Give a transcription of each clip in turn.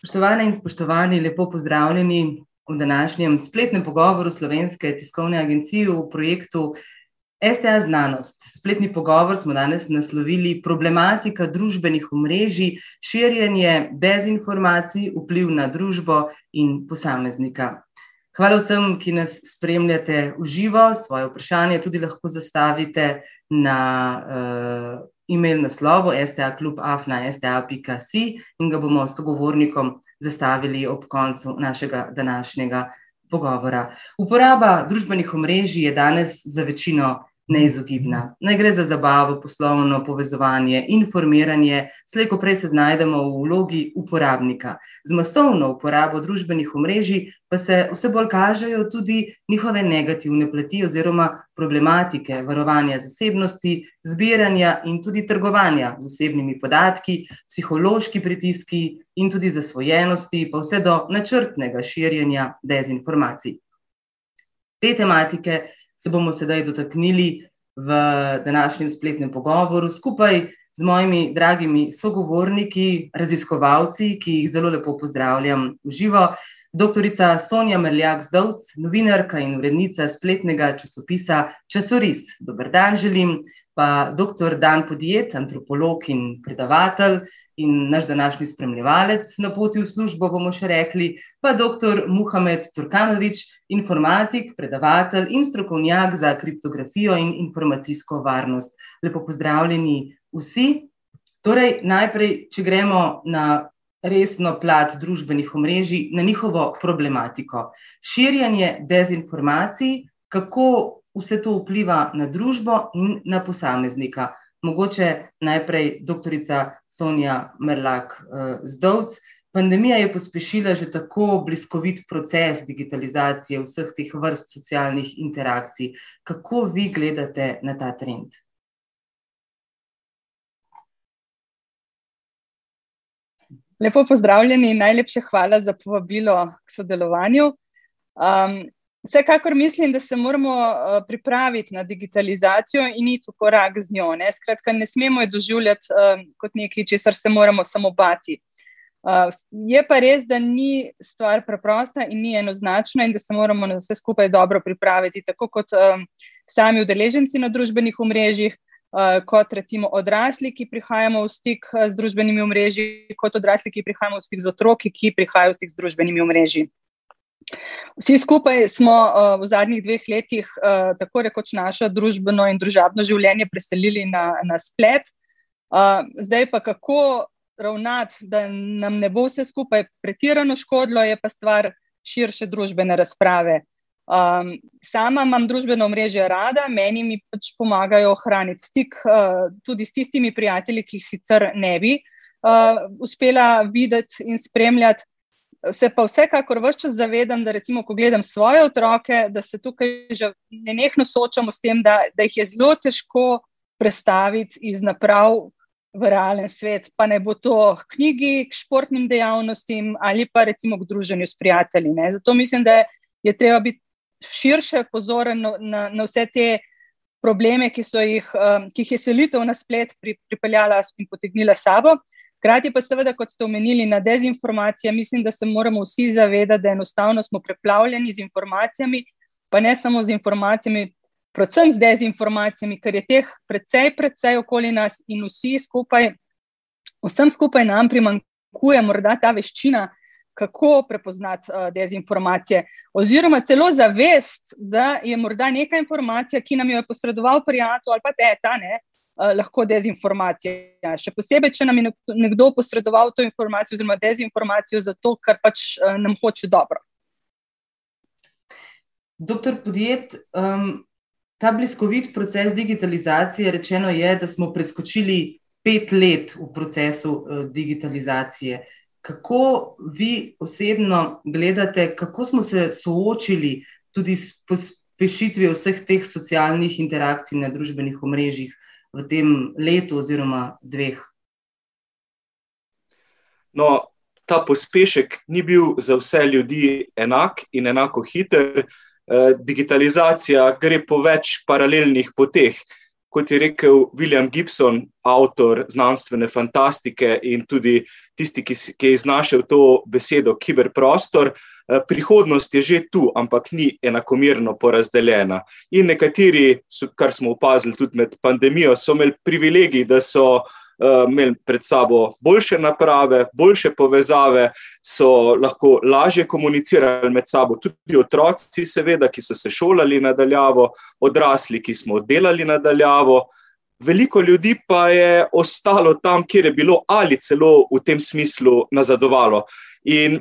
Spoštovane in spoštovani, lepo pozdravljeni v današnjem spletnem pogovoru Slovenske tiskovne agencije v projektu STA Znanost. Spletni pogovor smo danes naslovili problematika družbenih omrežij, širjenje dezinformacij, vpliv na družbo in posameznika. Hvala vsem, ki nas spremljate v živo, svoje vprašanje tudi lahko zastavite na uh, e-mail naslovu sta.klub.afna.sta.si in ga bomo sogovornikom zastavili ob koncu našega današnjega pogovora. Uporaba družbenih omrežij je danes za večino neizogibna. Ne gre za zabavo, poslovno povezovanje, informiranje, slejko prej se znajdemo v vlogi uporabnika. Z masovno uporabo družbenih omrežij pa se vse bolj kažejo tudi njihove negativne plati oziroma problematike varovanja zasebnosti, zbiranja in tudi trgovanja z osebnimi podatki, psihološki pritiski in tudi zasvojenosti, pa vse do načrtnega širjenja dezinformacij. Te tematike se bomo sedaj dotaknili v današnjem spletnem pogovoru skupaj z mojimi dragimi sogovorniki, raziskovalci, ki jih zelo lepo pozdravljam v živo. Doktorica Sonja Merljak-Zdovc, novinarka in urednica spletnega časopisa Časoris. Dober dan želim, pa doktor Dan Podjet, antropolog in predavatelj in naš današnji spremljevalec na poti v službo, bomo še rekli, pa dr. Muhamed Turkanovič, informatik, predavatelj in strokovnjak za kriptografijo in informacijsko varnost. Lepo pozdravljeni vsi. Torej, najprej, če gremo na resno plat družbenih omrežij, na njihovo problematiko. Širjanje dezinformacij, kako vse to vpliva na družbo in na posameznika. Mogoče najprej doktorica Sonja Merlak-Zdovc. Eh, Pandemija je pospešila že tako bliskovit proces digitalizacije vseh teh vrst socialnih interakcij. Kako vi gledate na ta trend? Lepo pozdravljeni in najlepše hvala za povabilo k sodelovanju. Vsekakor mislim, da se moramo uh, pripraviti na digitalizacijo in iti v korak z njo. Ne? Skratka, ne smemo jo doživljati uh, kot nekaj, česar se moramo samo bati. Uh, je pa res, da ni stvar preprosta in ni enoznačna, in da se moramo na vse skupaj dobro pripraviti, tako kot um, sami udeleženci na družbenih omrežjih, uh, kot recimo odrasli, ki prihajamo v stik z družbenimi omrežji, kot odrasli, ki prihajamo v stik z otroki, ki prihajajo v stik z družbenimi omrežji. Vsi skupaj smo uh, v zadnjih dveh letih uh, tako rekoč naše družbeno in družabno življenje preselili na, na splet. Uh, zdaj pa kako ravnati, da nam ne bo vse skupaj pretirano škodilo, je pa stvar širše družbene razprave. Um, sama imam družbeno mrežo rada, meni mi pač pomagajo ohraniti stik uh, tudi s tistimi prijatelji, ki jih sicer ne bi uh, uspela videti in spremljati se pa vsekakor vse čas zavedam, da recimo, ko gledam svoje otroke, da se tukaj že nenehno soočamo s tem, da, da jih je zelo težko prestaviti iz naprav v realen svet, pa ne bo to k knjigi, k športnim dejavnostim ali pa recimo k druženju s prijatelji. Ne. Zato mislim, da je treba biti širše pozoren na, na vse te probleme, ki, jih, um, ki jih je selitev na splet pri, pripeljala in potegnila sabo. Hkrati pa seveda, kot ste omenili, na dezinformacije, mislim, da se moramo vsi zavedati, da enostavno smo preplavljeni z informacijami, pa ne samo z informacijami, predvsem z dezinformacijami, ker je teh precej, precej okoli nas in vsi skupaj, vsem skupaj nam primankuje morda ta veščina, kako prepoznati uh, dezinformacije, oziroma celo zavest, da je morda neka informacija, ki nam jo je posredoval prijatelj ali pa teta, ne, uh, lahko dezinformacija. Še posebej, če nam je nekdo posredoval to informacijo, oziroma dezinformacijo, zato ker pač uh, nam hoče dobro. Doktor Podjet, um, ta bliskovit proces digitalizacije, rečeno je, da smo preskočili pet let v procesu uh, digitalizacije. Kako vi osebno gledate, kako smo se soočili tudi s pospešitvijo vseh teh socialnih interakcij na družbenih omrežjih? V tem letu oziroma dveh? No, ta pospešek ni bil za vse ljudi enak in enako hiter. Eh, digitalizacija gre po več paralelnih poteh. kot je rekel William Gibson, avtor znanstvene fantastike in tudi tisti, ki, ki je iznašel to besedo kiberprostor. Eh, prihodnost je že tu, ampak ni enakomerno porazdeljena. In nekateri, kar smo opazili tudi med pandemijo, so imeli privilegij, da so uh, imeli pred sabo boljše naprave, boljše povezave, so lahko lažje komunicirali med sabo, tudi otroci, seveda, ki so se šolali nadaljavo, odrasli, ki smo delali nadaljavo. Veliko ljudi pa je ostalo tam, kjer je bilo ali celo v tem smislu nazadovalo. In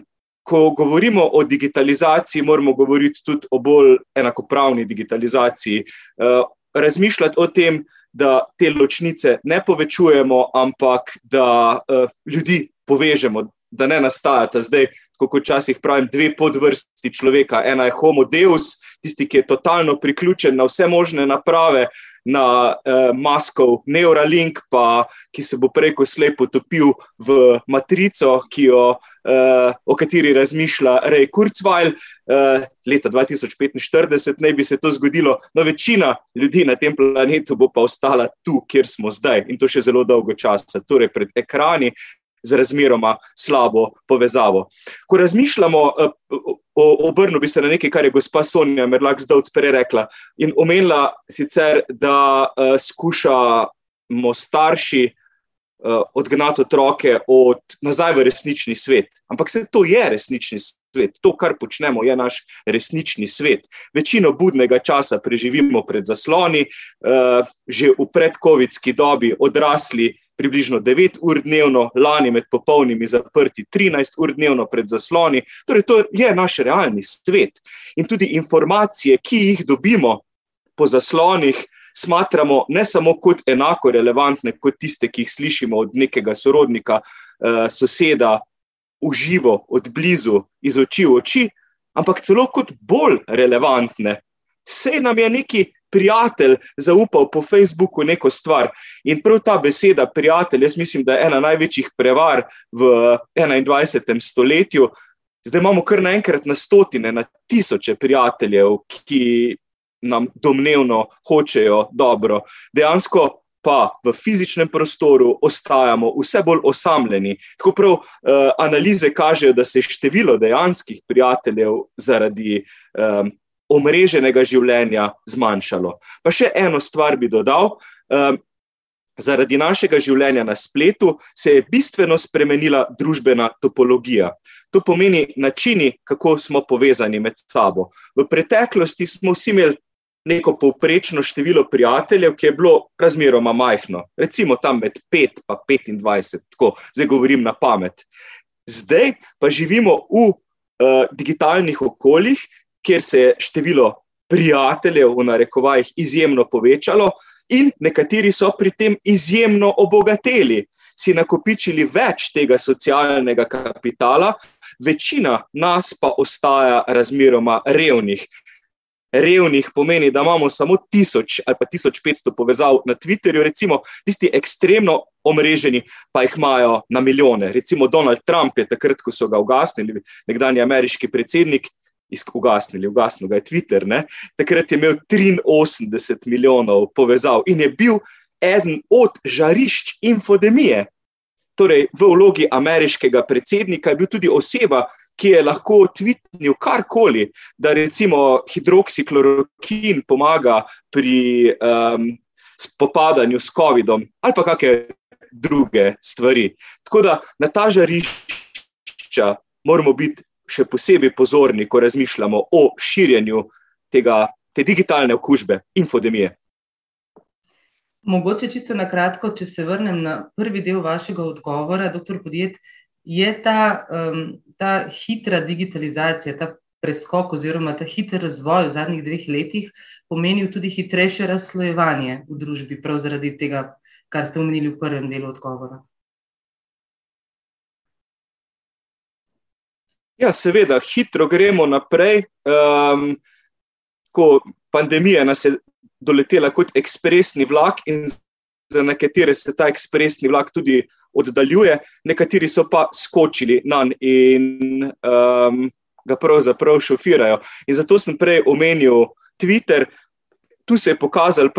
ko govorimo o digitalizaciji, moramo govoriti tudi o bolj enakopravni digitalizaciji. Uh, razmišljati o tem, da te ločnice ne povečujemo, ampak da uh, ljudi povežemo, da ne nastajata zdaj, kot včasih pravim, dve podvrsti človeka. Ena je homo deus, tisti, ki je totalno priključen na vse možne naprave, na uh, maskov Neuralink, pa ki se bo preko slepo topil v matrico, jo, uh, o kateri razmišlja Rej Kurzweil. Uh, leta 2045 naj bi se to zgodilo, no večina ljudi na tem planetu bo pa ostala tu, kjer smo zdaj in to še zelo dolgo časa, torej pred ekrani, z razmeroma slabo povezavo. Ko razmišljamo, eh, obrnil bi se na nekaj, kar je gospa Sonja Merlak zdaj prej rekla in omenila sicer, da uh, skušamo starši uh, odgnati otroke od nazaj v resnični svet. Ampak se to je resnični svet, to, kar počnemo, je naš resnični svet. Večino budnega časa preživimo pred zasloni, uh, že v predkovitski dobi odrasli približno 9 ur dnevno, lani med popolnimi zaprti 13 ur dnevno pred zasloni. Torej, to je naš realni svet. In tudi informacije, ki jih dobimo po zaslonih, smatramo ne samo kot enako relevantne, kot tiste, ki jih slišimo od nekega sorodnika, eh, soseda, uživo, od blizu, iz oči v oči, ampak celo kot bolj relevantne. Vse nam je neki prijatelj zaupal po Facebooku neko stvar. In prav ta beseda, prijatelj, jaz mislim, da je ena največjih prevar v 21. stoletju. Zdaj imamo kar naenkrat na stotine, na tisoče prijateljev, ki nam domnevno hočejo dobro. Dejansko pa v fizičnem prostoru ostajamo vse bolj osamljeni. Tako prav uh, analize kažejo, da se je število dejanskih prijateljev zaradi um, omreženega življenja zmanjšalo. Pa še eno stvar bi dodal. Um, zaradi našega življenja na spletu se je bistveno spremenila družbena topologija. To pomeni načini, kako smo povezani med sabo. V preteklosti smo vsi imeli neko povprečno število prijateljev, ki je bilo razmeroma majhno, recimo tam med 5 in 25, tako zdaj govorim na pamet. Zdaj pa živimo v uh, digitalnih okoljih, kjer se je število prijateljev v narekovajih izjemno povečalo, in nekateri so pri tem izjemno obogateli, si nakopičili več tega socialnega kapitala, večina nas pa ostaja razmeroma revnih. Revnih pomeni, da imamo samo 1000 ali pa 1500 povezav na Twitterju, recimo tisti ekstremno omreženi, pa jih imajo na milijone. Recimo Donald Trump je takrat, ko so ga ugasnili, nekdani ameriški predsednik, ugasnili, ugasnil ga je Twitter. Ne? Takrat je imel 83 milijonov povezav in je bil eden od žarišč infodemije. Torej, v vlogi ameriškega predsednika je bil tudi oseba, ki je lahko tvitnil karkoli, da recimo hidroksiklorokin pomaga pri um, spopadanju s COVID-om ali pa kakšne druge stvari. Tako da na ta žarišča moramo biti še posebej pozorni, ko razmišljamo o širjenju tega, te digitalne okužbe, infodemije. Mogoče čisto na kratko, če se vrnem na prvi del vašega odgovora, doktor Podjet, je ta, um, ta hitra digitalizacija, ta preskok oziroma ta hiter razvoj v zadnjih dveh letih pomenil tudi hitrejše razslojevanje v družbi, prav zaradi tega, kar ste omenili v prvem delu odgovora. Ja, seveda, hitro gremo naprej. Um, ko pandemija nas je doletela kot ekspresni vlak, in za nekatere se ta ekspresni vlak tudi oddaljuje, nekateri so pa skočili na njega in um, ga pravzaprav šofirajo. In zato sem prej omenil Twitter. Tu se je pokazalo,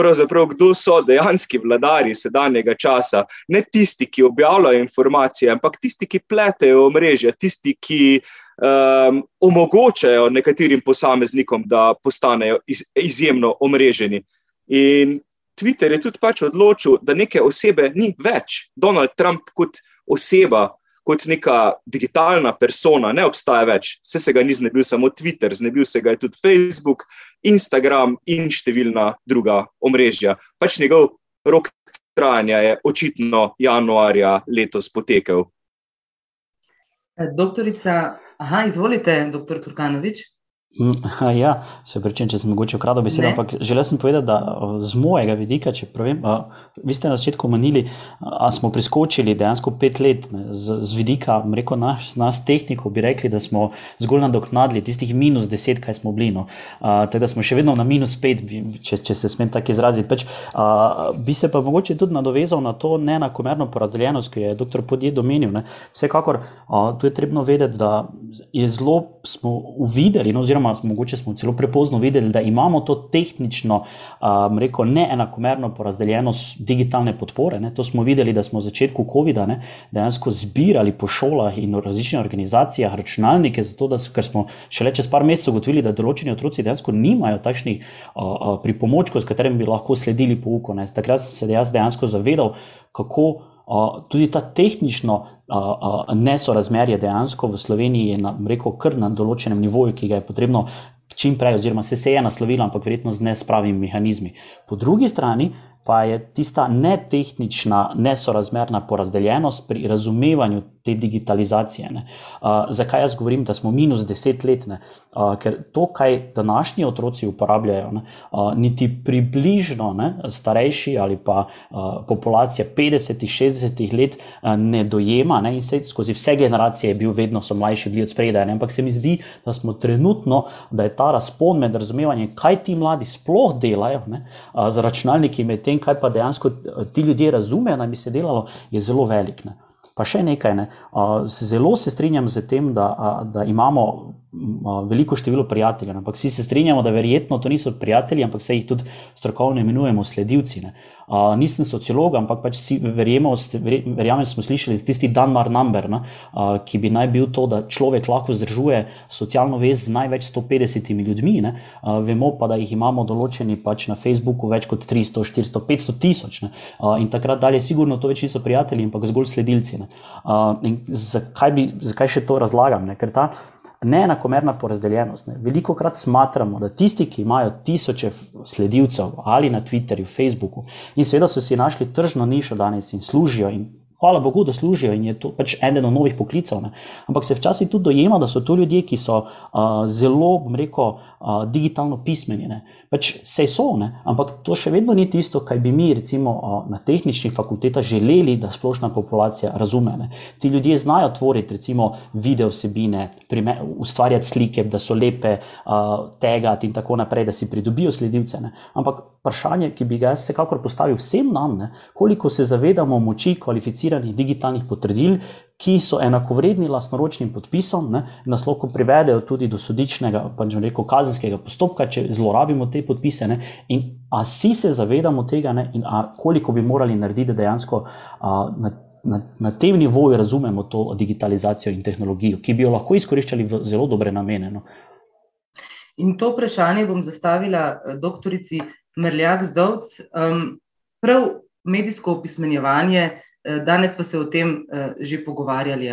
kdo so dejanski vladari sedanjega časa. Ne tisti, ki objavljajo informacije, ampak tisti, ki pletejo omrežja, tisti, ki um, omogočajo nekaterim posameznikom, da postanejo iz, izjemno omreženi. In Twitter je tudi pač odločil, da neke osebe ni več. Donald Trump kot oseba kot neka digitalna persona, ne obstaja več. Vse se ga ni znebil samo Twitter, znebil se ga je tudi Facebook, Instagram in številna druga omrežja. Pač njegov rok trajanja je očitno januarja letos potekel. Doktorica, aha, izvolite, doktor Turkanovič. Mm, ja, se pričem, če sem mogoče ukradel besedo, ne. ampak želel sem povedati, da z mojega vidika, če pravim, vi ste na začetku omenili, da smo priskočili dejansko pet let ne, z, z vidika, rekel nas, nas tehnikov, bi rekli, da smo zgolj nadoknadili tistih minus deset, kaj smo bili. No. Tako da smo še vedno na minus pet, če, če se smem tako izraziti. Peč, a, bi se pa mogoče tudi nadovezal na to neenakomerno porazdeljenost, ki je dr. Podjed omenil. Ne. Vsekakor, a, tu je trebno vedeti, da je zelo smo uvideli. No, oziroma mogoče smo celo prepozno videli, da imamo to tehnično, um, rekel, neenakomerno porazdeljenost digitalne podpore. Ne. To smo videli, da smo v začetku COVID-a dejansko zbirali po šolah in različnih organizacijah računalnike, zato da ker smo šele čez par mesecev ugotovili, da določeni otroci dejansko nimajo takšnih uh, uh, pripomočkov, s katerimi bi lahko sledili pouku. Ne. Takrat sem se dejansko zavedal, kako. Uh, tudi ta tehnično nesorazmerje dejansko v Sloveniji je na, rekel, kar na določenem nivoju, ki ga je potrebno čim prej, oziroma se, se je naslovilo, ampak verjetno z nespravimi mehanizmi. Po drugi strani pa je tista netehnična, nesorazmerna porazdeljenost pri razumevanju te digitalizacije. Uh, zakaj jaz govorim, da smo minus deset let? Uh, ker to, kar današnji otroci uporabljajo, ne, uh, niti približno ne, starejši ali pa uh, populacija 50-60 let uh, ne dojema, ne, in se skozi vse generacije je bil vedno so mlajši, bili od spredaj. Ne, ampak se mi zdi, da smo trenutno, da je ta razpon med razumevanjem, kaj ti mladi sploh delajo ne, uh, z računalniki, med tem, kaj pa dejansko ti ljudje razumejo, da bi se delalo, je zelo velik. Ne. Pa še nekaj, ne. zelo se strinjam z tem, da, da imamo veliko število prijateljev, ampak vsi se strinjamo, da verjetno to niso prijatelji, ampak se jih tudi strokovno imenujemo sledilci. Ne. Uh, nisem sociolog, ampak pač si verjamem, da smo slišali za tisti Dunbar number, ne, uh, ki bi naj bil to, da človek lahko zdržuje socialno vez z največ 150 ljudmi. Ne, uh, vemo pa, da jih imamo določeni pač na Facebooku več kot 300, 400, 500 tisoč. Uh, in takrat dalje, sigurno to več niso prijatelji, ampak zgolj sledilci. Uh, zakaj, bi, zakaj še to razlagam? Ne, neenakomerna porazdeljenost. Ne. Veliko krat smatramo, da tisti, ki imajo tisoče sledilcev ali na Twitterju, Facebooku in seveda so si našli tržno nišo danes in služijo in hvala Bogu, da služijo in je to pač eden od novih poklicev. Ne. Ampak se včasih tudi dojema, da so to ljudje, ki so uh, zelo, bom rekel, uh, digitalno pismeni. Ne pač sej so, ne? ampak to še vedno ni tisto, kar bi mi, recimo, na tehničnih fakultetah želeli, da splošna populacija razume. Ne? Ti ljudje znajo tvoriti, recimo, video vsebine, ustvarjati slike, da so lepe, uh, tegati in tako naprej, da si pridobijo sledilce. Ne? Ampak vprašanje, ki bi ga jaz vsekakor postavil vsem nam, ne? koliko se zavedamo moči kvalificiranih digitalnih potrdil, ki so enakovredni lastnoročnim podpisom, ne, nas lahko privedejo tudi do sodičnega, pač rekel, kazenskega postopka, če zlorabimo te podpise. Ne, in a si se zavedamo tega, ne, in koliko bi morali narediti, da dejansko a, na, na, na tem nivoju razumemo to digitalizacijo in tehnologijo, ki bi jo lahko izkoriščali v zelo dobre namene. No. In to vprašanje bom zastavila eh, doktorici Merljak Zdovc. Um, prav medijsko opismenjevanje. Eh, danes pa se o tem uh, že pogovarjali,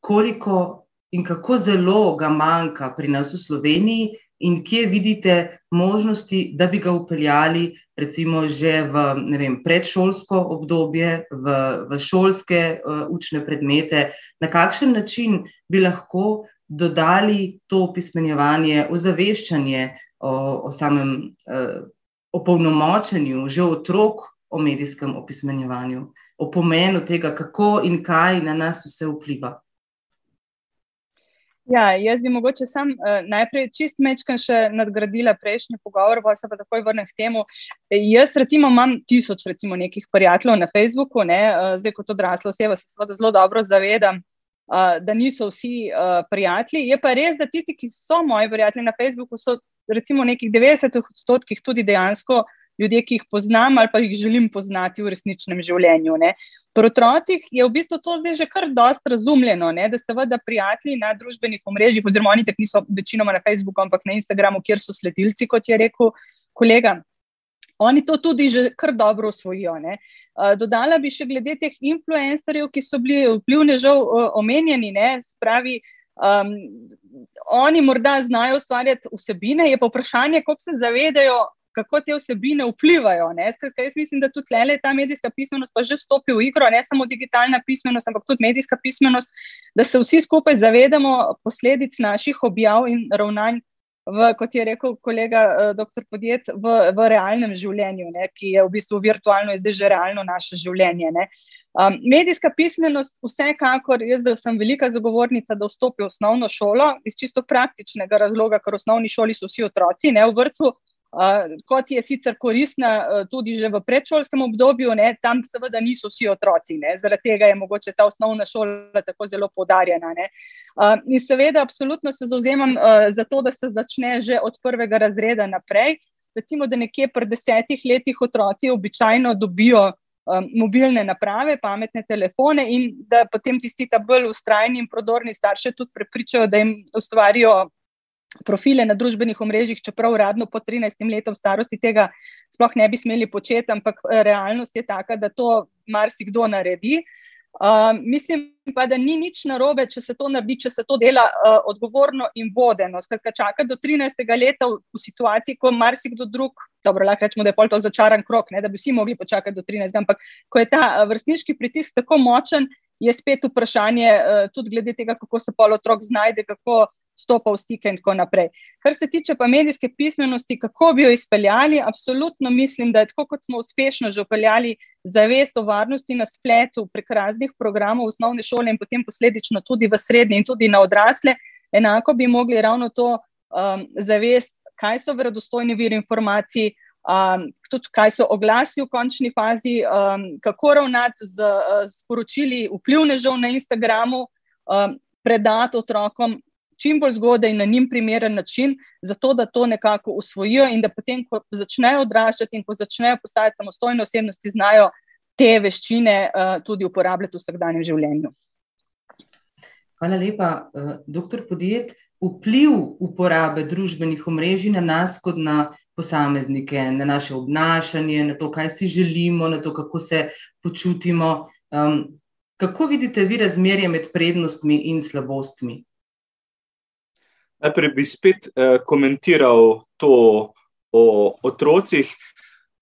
koliko in kako zelo ga manjka pri nas v Sloveniji, in kje vidite možnosti, da bi ga upeljali, recimo, že v vem, predšolsko obdobje, v, v šolske uh, učne predmete, na kakšen način bi lahko dodali to opismenjevanje, ozaveščanje o, o samem uh, opolnomočenju že otrok o medijskem opismenjevanju o pomenu tega, kako in kaj na nas vse vpliva. Ja, jaz bi mogoče sam uh, najprej čist mečkam še nadgradila prejšnji pogovor, pa se pa takoj vrnem k temu. Jaz recimo imam tisoč recimo nekih prijateljev na Facebooku, ne, uh, zdaj kot odrasla oseba se seveda zelo dobro zavedam, uh, da niso vsi uh, prijatelji. Je pa res, da tisti, ki so moji prijatelji na Facebooku, so recimo nekih 90 odstotkih tudi dejansko ljudje, ki jih poznam ali pa jih želim poznati v resničnem življenju. Ne. Pri otrocih je v bistvu to zdaj že kar dost razumljeno, ne, da seveda prijatelji na družbenih omrežjih, oziroma oni tako niso večinoma na Facebooku, ampak na Instagramu, kjer so sledilci, kot je rekel kolega. Oni to tudi že kar dobro usvojijo. Uh, dodala bi še glede teh influencerjev, ki so bili vplivnežav uh, omenjeni, ne, spravi. Um, oni morda znajo ustvarjati vsebine, je pa vprašanje, kako se zavedajo, kako te vsebine vplivajo. Skratka, jaz mislim, da tudi le ta medijska pismenost pa že vstopi v igro, ne samo digitalna pismenost, ampak tudi medijska pismenost, da se vsi skupaj zavedamo posledic naših objav in ravnanj. V, kot je rekel kolega uh, dr. Podjet, v, v realnem življenju, ne, ki je v bistvu virtualno, zdaj že realno naše življenje. Um, medijska pismenost, vsekakor, jaz sem velika zagovornica, da vstopi v osnovno šolo iz čisto praktičnega razloga, ker v osnovni šoli so vsi otroci, ne v vrtu, kot je sicer koristna tudi že v predšolskem obdobju, ne, tam seveda niso vsi otroci, ne, zaradi tega je mogoče ta osnovna šola tako zelo podarjena. Ne. In seveda, absolutno se zauzemam za to, da se začne že od prvega razreda naprej. Recimo, da nekje pri desetih letih otroci običajno dobijo mobilne naprave, pametne telefone in da potem tisti ta bolj ustrajni in prodorni starši tudi prepričajo, da jim ustvarijo profile na družbenih omrežjih, čeprav uradno po 13 letom starosti tega sploh ne bi smeli početi, ampak eh, realnost je taka, da to marsikdo naredi. Uh, mislim pa, da ni nič narobe, če se to naredi, če se to dela uh, odgovorno in vodeno. Skratka, čaka do 13. leta v, v situaciji, ko marsikdo drug, dobro, lahko rečemo, da je pol to začaran krok, ne, da bi vsi mogli počakati do 13. ampak ko je ta uh, vrstniški pritisk tako močen, je spet vprašanje uh, tudi glede tega, kako se pol otrok znajde, kako stopa v stike in tako naprej. Kar se tiče pa medijske pismenosti, kako bi jo izpeljali, absolutno mislim, da je tako, kot smo uspešno že upeljali zavest o varnosti na spletu prek raznih programov v osnovne šole in potem posledično tudi v srednje in tudi na odrasle, enako bi mogli ravno to um, zavest, kaj so verodostojni viri informacij. Um, tudi kaj so oglasi v končni fazi, um, kako ravnati z, z poročili vplivnežev na Instagramu, um, predati otrokom čim bolj zgodaj na njim primeren način, zato da to nekako usvojijo in da potem, ko začnejo odraščati in ko začnejo postajati samostojne osebnosti, znajo te veščine uh, tudi uporabljati v vsakdanjem življenju. Hvala lepa, uh, doktor Podjet. Vpliv uporabe družbenih omrežij na nas, kot na posameznike, na naše obnašanje, na to, kaj si želimo, na to, kako se počutimo. Um, kako vidite vi razmerje med prednostmi in slabostmi? Najprej bi spet eh, komentiral to o otrocih.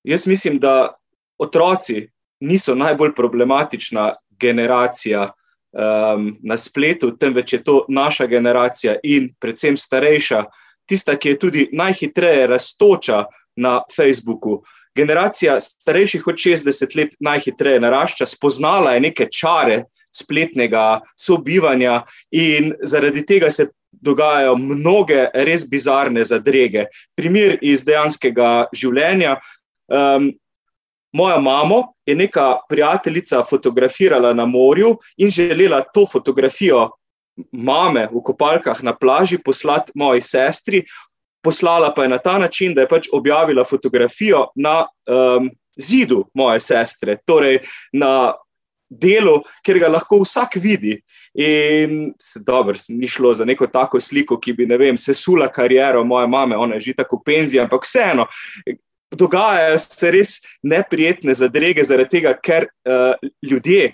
Jaz mislim, da otroci niso najbolj problematična generacija um, na spletu, temveč je to naša generacija in predvsem starejša, tista, ki je tudi najhitreje raztoča na Facebooku. Generacija starejših od 60 let najhitreje narašča, spoznala je neke čare spletnega sobivanja in zaradi tega se dogajajo mnoge res bizarne zadrege. Primer iz dejanskega življenja. Um, moja mama je neka prijateljica fotografirala na morju in želela to fotografijo mame v kopalkah na plaži poslati moji sestri. Poslala pa je na ta način, da je pač objavila fotografijo na um, zidu moje sestre, torej na delu, kjer ga lahko vsak vidi. In se dobro, ni šlo za neko tako sliko, ki bi, ne vem, sesula kariero moje mame, ona je že tako penzija, ampak vseeno. Dogajajo se res neprijetne zadrege, zaradi tega, ker uh, ljudje,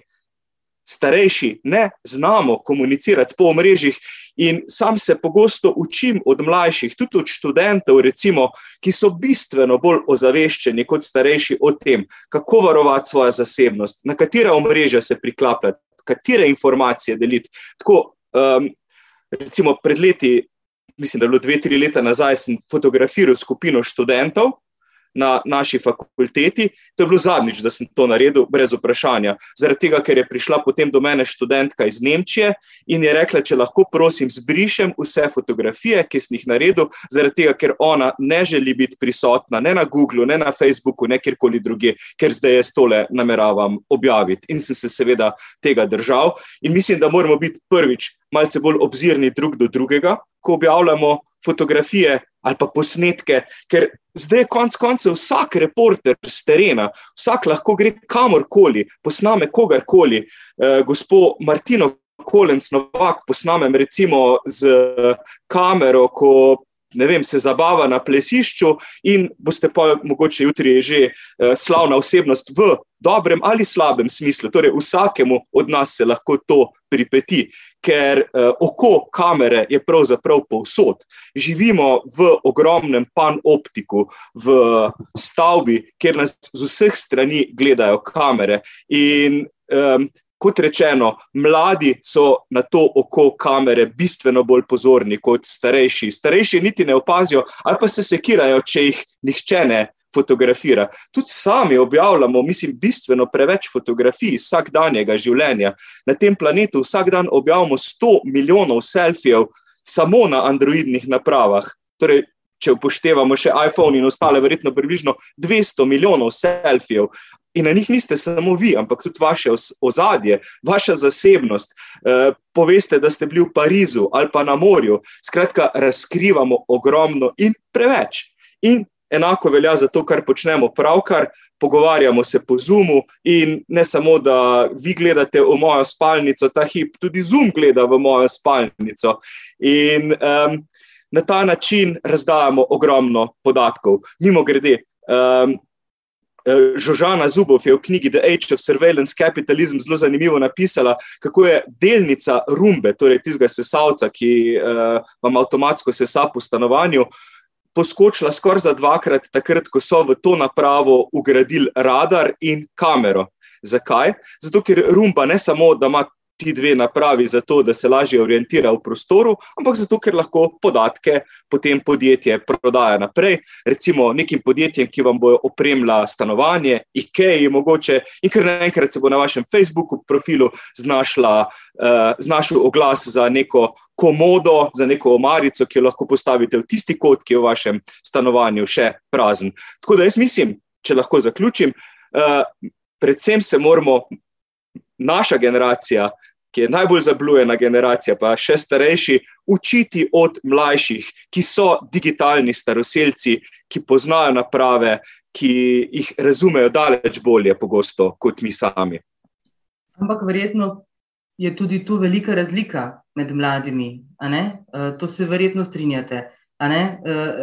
starejši, ne znamo komunicirati po mrežjih. In sam se pogosto učim od mlajših, tudi od študentov, recimo, ki so bistveno bolj ozaveščeni kot starejši o tem, kako varovati svojo zasebnost, na katera omrežja se priklapljati, katere informacije deliti. Tako, um, recimo, pred leti, mislim, da je bilo dve, tri leta nazaj, sem fotografiral skupino študentov na naši fakulteti. To je bilo zadnjič, da sem to naredil, brez vprašanja. Zaradi tega, ker je prišla potem do mene študentka iz Nemčije in je rekla, če lahko, prosim, zbrišem vse fotografije, ki sem jih naredil, zaradi tega, ker ona ne želi biti prisotna ne na Googlu, ne na Facebooku, ne kjerkoli druge, ker zdaj jaz tole nameravam objaviti. In sem se seveda tega držal. In mislim, da moramo biti prvič malce bolj obzirni drug do drugega, ko objavljamo fotografije ali pa posnetke, ker zdaj je konec koncev vsak reporter z terena, vsak lahko gre kamorkoli, posname kogarkoli. Uh, gospod Martino Kolenc Novak posnamem recimo z kamero, ko ne vem, se zabava na plesišču in boste pa mogoče jutri že uh, slavna osebnost v dobrem ali slabem smislu. Torej, vsakemu od nas se lahko to pripeti, ker uh, oko kamere je pravzaprav povsod. Živimo v ogromnem panoptiku, v stavbi, kjer nas z vseh strani gledajo kamere. In um, kot rečeno, mladi so na to oko kamere bistveno bolj pozorni kot starejši. Starejši niti ne opazijo, ali pa se sekirajo, če jih nihče ne fotografira. Tudi sami objavljamo, mislim, bistveno preveč fotografij vsakdanjega življenja. Na tem planetu vsak dan objavljamo 100 milijonov selfijev samo na androidnih napravah. Torej, če upoštevamo še iPhone in ostale, verjetno približno 200 milijonov selfijev. In na njih niste samo vi, ampak tudi vaše ozadje, vaša zasebnost. E, poveste, da ste bili v Parizu ali pa na morju. Skratka, razkrivamo ogromno in preveč. In enako velja za to, kar počnemo pravkar. Pogovarjamo se po Zoomu, in ne samo, da vi gledate v mojo spalnico, ta hip, tudi Zoom gleda v mojo spalnico. In um, na ta način razdajamo ogromno podatkov. Mimo grede, um, Eh, Žožana Zubov je v knjigi The Age of Surveillance Capitalism zelo zanimivo napisala, kako je delnica rumbe, torej tistega sesalca, ki uh, vam avtomatsko sesa po stanovanju, poskočila skoraj za dvakrat, takrat, ko so v to napravo ugradili radar in kamero. Zakaj? Zato, ker rumba ne samo, da ima ti dve napravi za to, da se lažje orientira v prostoru, ampak zato, ker lahko podatke potem podjetje prodaja naprej, recimo nekim podjetjem, ki vam bojo opremila stanovanje, IKEA, mogoče, in ker naenkrat se bo na vašem Facebooku profilu znašla, uh, znašel oglas za neko komodo, za neko omarico, ki jo lahko postavite v tisti kot, ki je v vašem stanovanju še prazen. Tako da jaz mislim, če lahko zaključim, uh, predvsem se moramo. Naša generacija, ki je najbolj zablujena generacija, pa še starejši, učiti od mlajših, ki so digitalni staroseljci, ki poznajo naprave, ki jih razumejo daleč bolje, pogosto kot mi sami. Ampak verjetno je tudi tu velika razlika med mladimi. Uh, to se verjetno strinjate. Uh,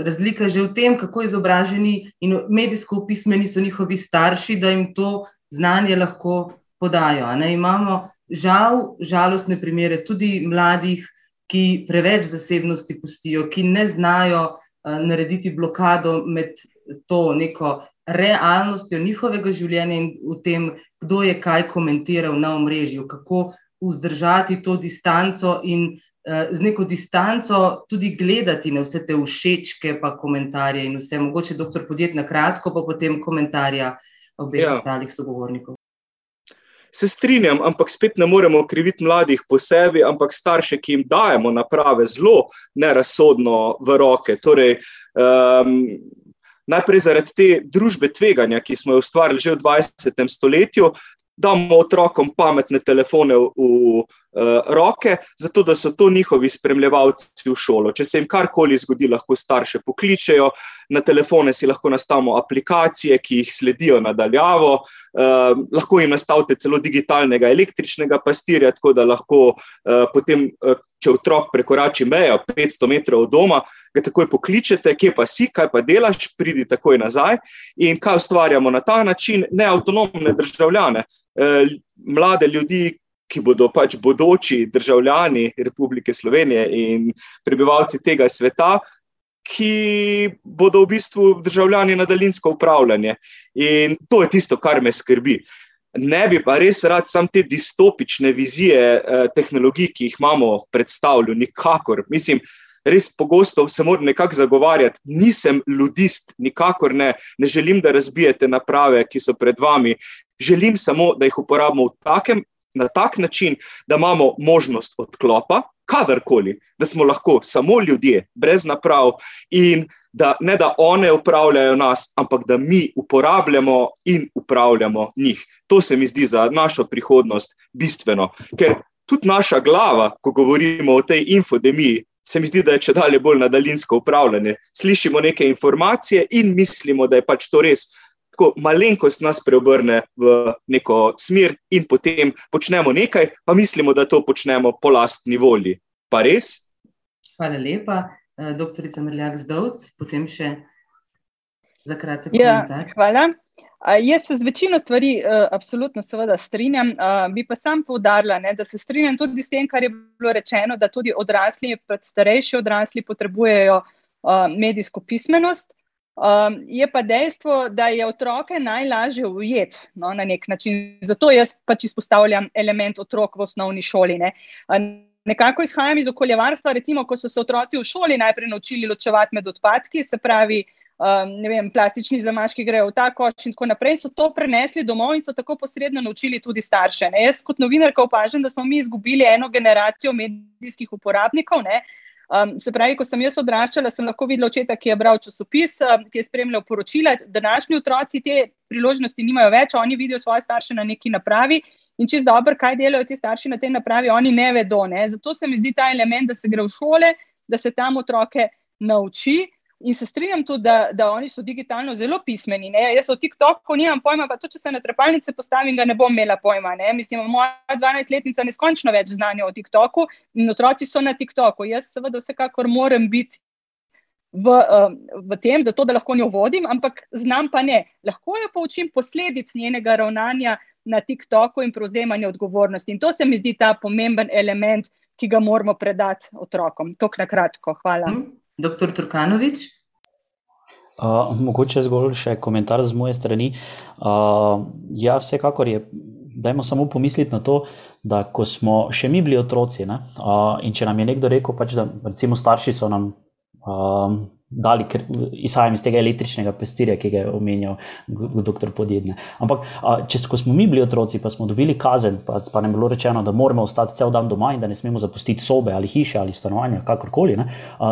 razlika je že v tem, kako izobraženi in medijsko upismeni so njihovi starši, da jim to znanje lahko podajo. Imamo žal, žalostne primere tudi mladih, ki preveč zasebnosti pustijo, ki ne znajo uh, narediti blokado med to neko realnostjo njihovega življenja in v tem, kdo je kaj komentiral na omrežju, kako vzdržati to distanco in uh, z neko distanco tudi gledati na vse te všečke, pa komentarje in vse. Mogoče doktor podjet na kratko, pa potem komentarja obeh ja. ostalih sogovornikov. Se strinjam, ampak spet ne moremo kriviti mladih po sebi, ampak starše, ki jim dajemo naprave zelo nerazsodno v roke. Torej, um, najprej zaradi te družbe tveganja, ki smo jo ustvarili že v 20. stoletju, damo otrokom pametne telefone v, v uh, roke, zato da so to njihovi spremljevalci v šolo. Če se jim karkoli zgodi, lahko starše pokličejo, na telefone si lahko nastavimo aplikacije, ki jih sledijo nadaljavo, uh, lahko jim nastavite celo digitalnega električnega pastirja, tako da lahko uh, potem. Uh, Če otrok prekorači mejo 500 metrov od doma, ga takoj pokličete, kje pa si, kaj pa delaš, pridi takoj nazaj. In kaj ustvarjamo na ta način? Neautonomne državljane, Eh, mlade ljudi, ki bodo pač bodoči državljani Republike Slovenije in prebivalci tega sveta, ki bodo v bistvu državljani na daljinsko upravljanje. In to je tisto, kar me skrbi. Ne bi pa res rad sam te distopične vizije eh, tehnologij, ki jih imamo predstavljeno, nikakor. Mislim, res pogosto se moram nekako zagovarjati. Nisem ljudist, nikakor ne. Ne želim, da razbijete naprave, ki so pred vami. Želim samo, da jih uporabimo takem, na tak način, da imamo možnost odklopa, kadarkoli, da smo lahko samo ljudje, brez naprav in da ne da one upravljajo nas, ampak da mi uporabljamo in upravljamo njih. To se mi zdi za našo prihodnost bistveno, ker tudi naša glava, ko govorimo o tej infodemiji, se mi zdi, da je če dalje bolj na daljinsko upravljanje. Slišimo neke informacije in mislimo, da je pač to res. Tako malenkost nas preobrne v neko smer, in potem počnemo nekaj, pa mislimo, da to počnemo po lastni volji. Pa res? Hvala lepa, eh, doktorica Mrljak Zdovc. Potem še za kratek ja, komentar. Hvala. Jaz se z večino stvari uh, absolutno seveda strinjam, uh, bi pa sam povdarila, ne, da se strinjam tudi s tem, kar je bilo rečeno, da tudi odrasli, starejši odrasli potrebujejo uh, medijsko pismenost. Um, je pa dejstvo, da je otroke najlažje ujeti no, na nek način. Zato jaz pač izpostavljam element otrok v osnovni šoli. Ne. Nekako izhajam iz okoljevarstva, recimo, ko so se otroci v šoli najprej naučili ločevati med odpadki, se pravi, um, vem, plastični zamaški grejo v ta koš in tako naprej, so to prenesli domov in so tako posredno naučili tudi starše. Ne? Jaz kot novinarka opažam, da smo mi izgubili eno generacijo medijskih uporabnikov. Ne? Um, se pravi, ko sem jaz odraščala, sem lahko videla očeta, ki je bral časopis, um, ki je spremljal poročila. Današnji otroci te priložnosti nimajo več, oni vidijo svoje starše na neki napravi in čez dobro, kaj delajo ti starši na tej napravi, oni ne vedo. Ne? Zato se mi zdi ta element, da se gre v šole, da se tam otroke nauči. In se strinjam tudi, da, da oni so digitalno zelo pismeni. Ne? Jaz o TikToku nimam pojma, pa tudi če se na trepalnice postavim, ga ne bom imela pojma. Ne? Mislim, moja 12-letnica neskončno več znanja o TikToku in otroci so na TikToku. Jaz seveda vsekakor moram biti v, v tem, zato da lahko njo vodim, ampak znam pa ne. Lahko jo poučim posledic njenega ravnanja na TikToku in prevzemanja odgovornosti. In to se mi zdi ta pomemben element, ki ga moramo predati otrokom. Tok na kratko. Hvala. Hmm. Doktor Turkanovič? Uh, mogoče zgolj še komentar z moje strani. Uh, ja, vsekakor je. Dajmo samo pomisliti na to, da ko smo še mi bili otroci, ne, uh, in če nam je nekdo rekel, pač, da recimo starši so nam um, dali, ker izhajam iz tega električnega pestirja, ki je omenjal dr. Podjedne. Ampak, če smo mi bili otroci, pa smo dobili kazen, pa, pa nam je bilo rečeno, da moramo ostati cel dan doma in da ne smemo zapustiti sobe ali hiše ali stanovanja, kakorkoli, ne,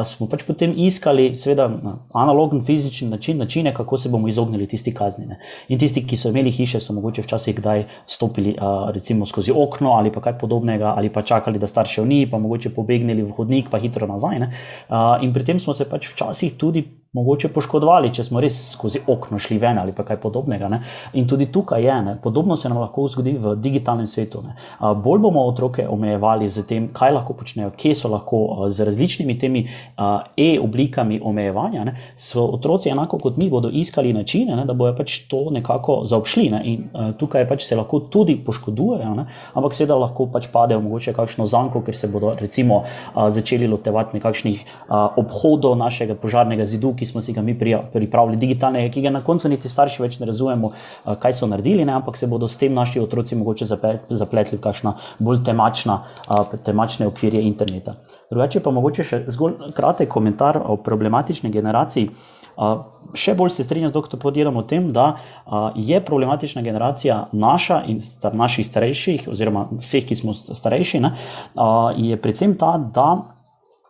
smo pač potem iskali, seveda, analogen fizični način, načine, kako se bomo izognili tisti kazni. Ne. In tisti, ki so imeli hiše, so mogoče včasih kdaj stopili recimo skozi okno ali pa kaj podobnega, ali pa čakali, da staršev ni, pa mogoče pobegnili v hodnik, pa hitro nazaj. Ne. In pri tem smo se pač včasih včasih tudi mogoče poškodovali, če smo res skozi okno šli ven ali kaj podobnega. Ne? In tudi tukaj je, ne? podobno se nam lahko zgodi v digitalnem svetu. Ne? Bolj bomo otroke omejevali z tem, kaj lahko počnejo, kje so lahko z različnimi temi e-oblikami omejevanja. Ne? So otroci enako kot mi bodo iskali načine, ne? da bojo pač to nekako zaobšli. Ne? In tukaj pač se lahko tudi poškodujejo, ne? ampak seveda lahko pač padejo mogoče kakšno zanko, ker se bodo recimo začeli lotevati nekakšnih obhodov našega požarnega zidu, ki smo si ga mi pripravili, digitalne, ki ga na koncu niti starši več ne razumemo, kaj so naredili, ne? ampak se bodo s tem naši otroci mogoče zapletli v kakšna bolj temačna, temačne okvirje interneta. Drugače pa mogoče še zgolj kratek komentar o problematični generaciji. Še bolj se strinjam z dr. Podjedom o tem, da je problematična generacija naša in star, naših starejših, oziroma vseh, ki smo starejši, ne, je predvsem ta, da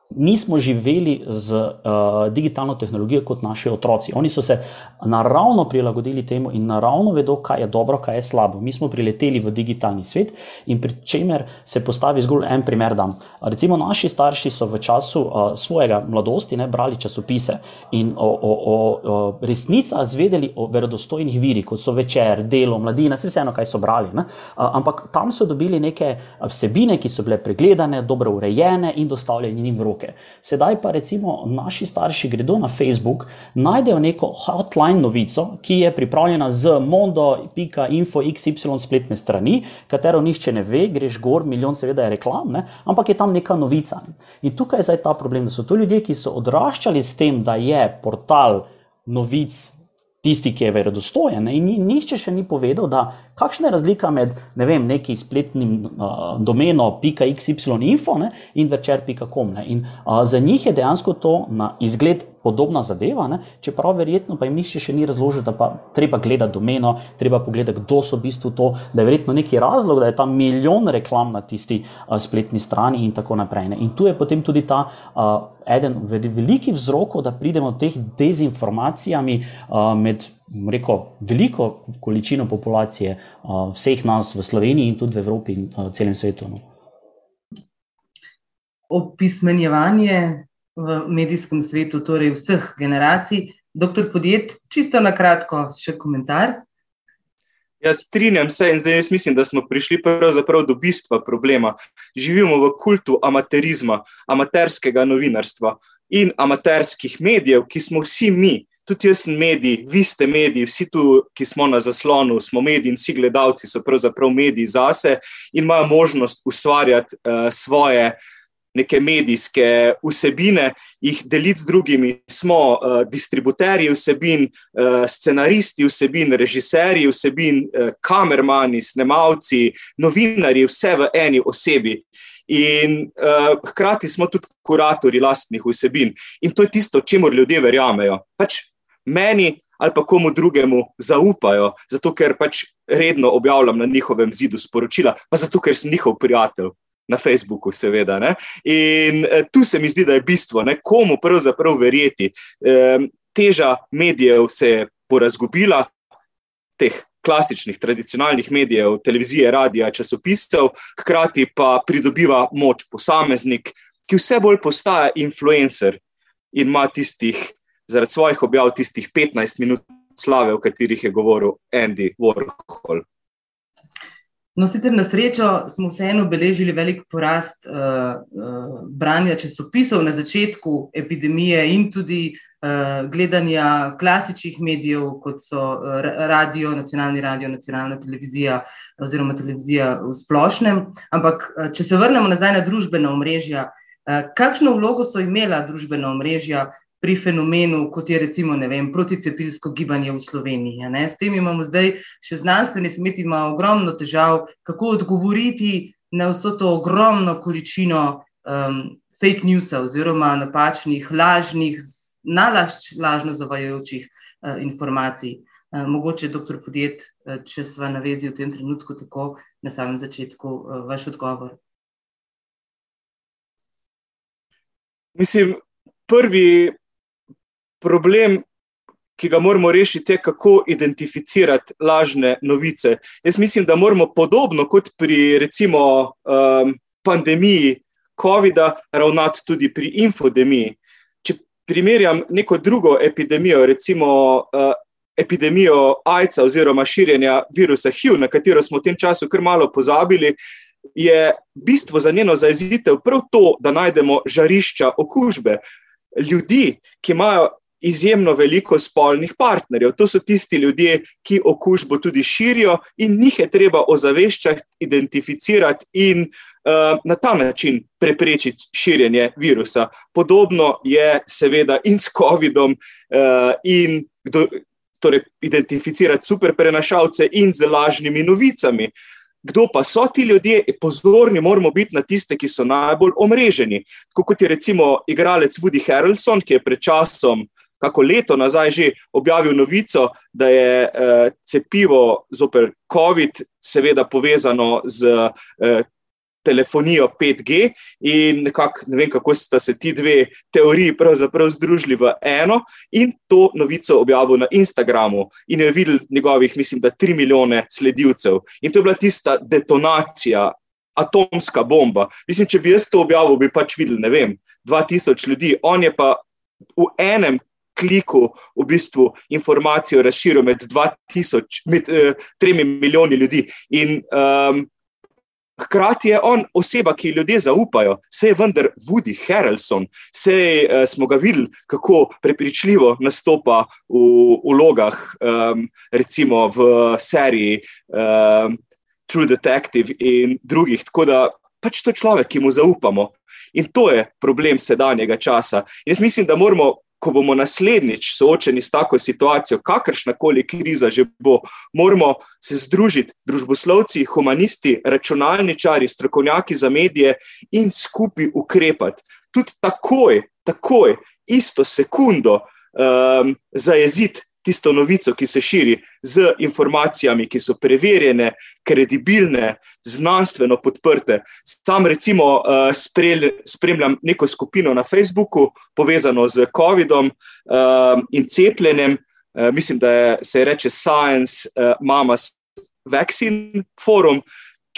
nismo živeli z uh, digitalno tehnologijo kot naši otroci. Oni so se naravno prilagodili temu in naravno vedo, kaj je dobro, kaj je slabo. Mi smo prileteli v digitalni svet in pri čemer se postavi zgolj en primer. Dan. Recimo, naši starši so v času uh, svojega mladosti ne, brali časopise in o, o, o, o resnicah zvedeli o verodostojnih virih, kot so večer, delo, mladina, vse vseeno, kaj so brali. Uh, ampak tam so dobili neke vsebine, ki so bile pregledane, dobro urejene in dostavljene njim v roke roke. Sedaj pa recimo naši starši gredo na Facebook, najdejo neko hotline novico, ki je pripravljena z mondo.info xy spletne strani, katero nihče ne ve, greš gor, milijon seveda je reklam, ne? ampak je tam neka novica. In tukaj je zdaj ta problem, da so to ljudje, ki so odraščali s tem, da je portal novic tisti, ki je verodostojen. In nihče še ni povedal, da kakšna je razlika med ne vem, neki spletnim uh, domenom .xy.info in večer.com. In uh, za njih je dejansko to na izgled podobna zadeva, ne? čeprav verjetno pa jim nihče še ni razložil, da pa treba gledati domeno, treba pogledati, kdo so v bistvu to, da je verjetno neki razlog, da je tam milijon reklam na tisti uh, spletni strani in tako naprej. Ne? In tu je potem tudi ta uh, eden veliki vzrokov, da pridemo teh dezinformacijami uh, med rekel, veliko količino populacije uh, vseh nas v Sloveniji in tudi v Evropi in uh, celem svetu. No. opismenjevanje v medijskem svetu, torej vseh generacij. Doktor Podjet, čisto na kratko, še komentar. Jaz strinjam se in zdaj mislim, da smo prišli pravzaprav do bistva problema. Živimo v kultu amaterizma, amaterskega novinarstva in amaterskih medijev, ki smo vsi mi. Tudi jaz sem medij, vi ste mediji, vsi tu, ki smo na zaslonu, smo mediji in vsi gledalci so pravzaprav mediji zase in imajo možnost ustvarjati uh, svoje uh, neke medijske vsebine, jih deliti z drugimi. Smo uh, distributerji vsebin, uh, scenaristi vsebin, režiserji vsebin, uh, kamermani, snemalci, novinari, vse v eni osebi. In uh, hkrati smo tudi kuratori lastnih vsebin. In to je tisto, čemu ljudje verjamejo. Pač meni ali pa komu drugemu zaupajo, zato ker pač redno objavljam na njihovem zidu sporočila, pa zato ker sem njihov prijatelj na Facebooku, seveda. Ne? In eh, tu se mi zdi, da je bistvo, ne? komu pravzaprav verjeti. E, teža medijev se je porazgubila, teh klasičnih, tradicionalnih medijev, televizije, radia, časopisov, hkrati pa pridobiva moč posameznik, ki vse bolj postaja influencer in ima tistih, zaradi svojih objav, tistih 15 minut slave, o katerih je govoril Andy Warhol. No, sicer na srečo smo vseeno beležili velik porast uh, uh, branja časopisov na začetku epidemije in tudi uh, gledanja klasičnih medijev, kot so uh, radio, nacionalni radio, nacionalna televizija oziroma televizija v splošnem. Ampak, uh, če se vrnemo nazaj na družbena omrežja, uh, kakšno vlogo so imela družbena omrežja pri fenomenu, kot je recimo vem, proticepilsko gibanje v Sloveniji. Ne? S tem imamo zdaj še znanstveni smet, ima ogromno težav, kako odgovoriti na vso to ogromno količino um, fake news oziroma napačnih, lažnih, nalašč lažno zavajajočih uh, informacij. Uh, mogoče, doktor Podjet, uh, če sva na vezi v tem trenutku, tako na samem začetku, uh, vaš odgovor. Mislim, prvi problem, ki ga moramo rešiti, je, kako identificirati lažne novice. Jaz mislim, da moramo podobno kot pri recimo um, pandemiji COVID-a ravnati tudi pri infodemiji. Če primerjam neko drugo epidemijo, recimo uh, epidemijo AIDS-a oziroma širjenja virusa HIV, na katero smo v tem času kar malo pozabili. Je bistvo za njeno zaezitev prav to, da najdemo žarišča okužbe. Ljudi, ki imajo izjemno veliko spolnih partnerjev. To so tisti ljudje, ki okužbo tudi širijo in njih je treba ozaveščati, identificirati in uh, na ta način preprečiti širjenje virusa. Podobno je seveda in s COVID-om uh, in kdo, torej identificirati super prenašalce in z lažnimi novicami. Kdo pa so ti ljudje, pozorni moramo biti na tiste, ki so najbolj omreženi. Tako kot je recimo igralec Woody Harrelson, ki je pred časom uh, kako leto nazaj že objavil novico, da je uh, cepivo zoper COVID, seveda povezano z uh, telefonijo 5G, in nekako ne vem, kako sta se ti dve teoriji pravzaprav združili v eno, in to novico objavil na Instagramu. In je videl njegovih, mislim, da tri milijone sledilcev. In to je bila tista detonacija. Atomska bomba. Mislim, če bi jaz to objavil, bi pač videl, ne vem, 2000 ljudi, on je pa v enem kliku v bistvu informacijo razširil med 2000, med uh, tremi milijoni ljudi. In um, hkrati je on oseba, ki ljudje zaupajo, se je vendar Woody Harrelson, se uh, smo ga videli, kako prepričljivo nastopa v vlogah, um, recimo v seriji um, True Detective in drugih. Tako da pač to je človek, ki mu zaupamo. In to je problem sedanjega časa. In jaz mislim, da moramo ko bomo naslednjič soočeni s tako situacijo, kakršna koli kriza že bo, moramo se združiti, družboslovci, humanisti, računalničari, strokovnjaki za medije in skupaj ukrepati. Tudi takoj, takoj, isto sekundo um, zajeziti tisto novico, ki se širi z informacijami, ki so preverjene, kredibilne, znanstveno podprte. Sam, recimo, uh, spremljam neko skupino na Facebooku, povezano z COVID-om uh, in cepljenjem. Uh, mislim, da je, se reče Science Mamas Vaccine Forum.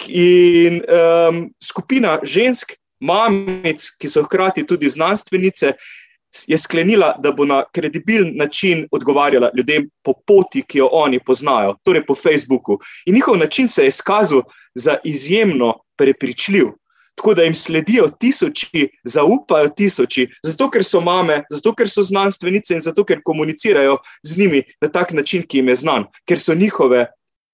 In um, skupina žensk, mamic, ki so hkrati tudi znanstvenice, je sklenila, da bo na kredibilen način odgovarjala ljudem po poti, ki jo oni poznajo, torej po Facebooku. In njihov način se je izkazal za izjemno prepričljiv. Tako da jim sledijo tisoči, zaupajo tisoči, zato ker so mame, zato ker so znanstvenice in zato ker komunicirajo z njimi na tak način, ki jim je znan, ker so njihove,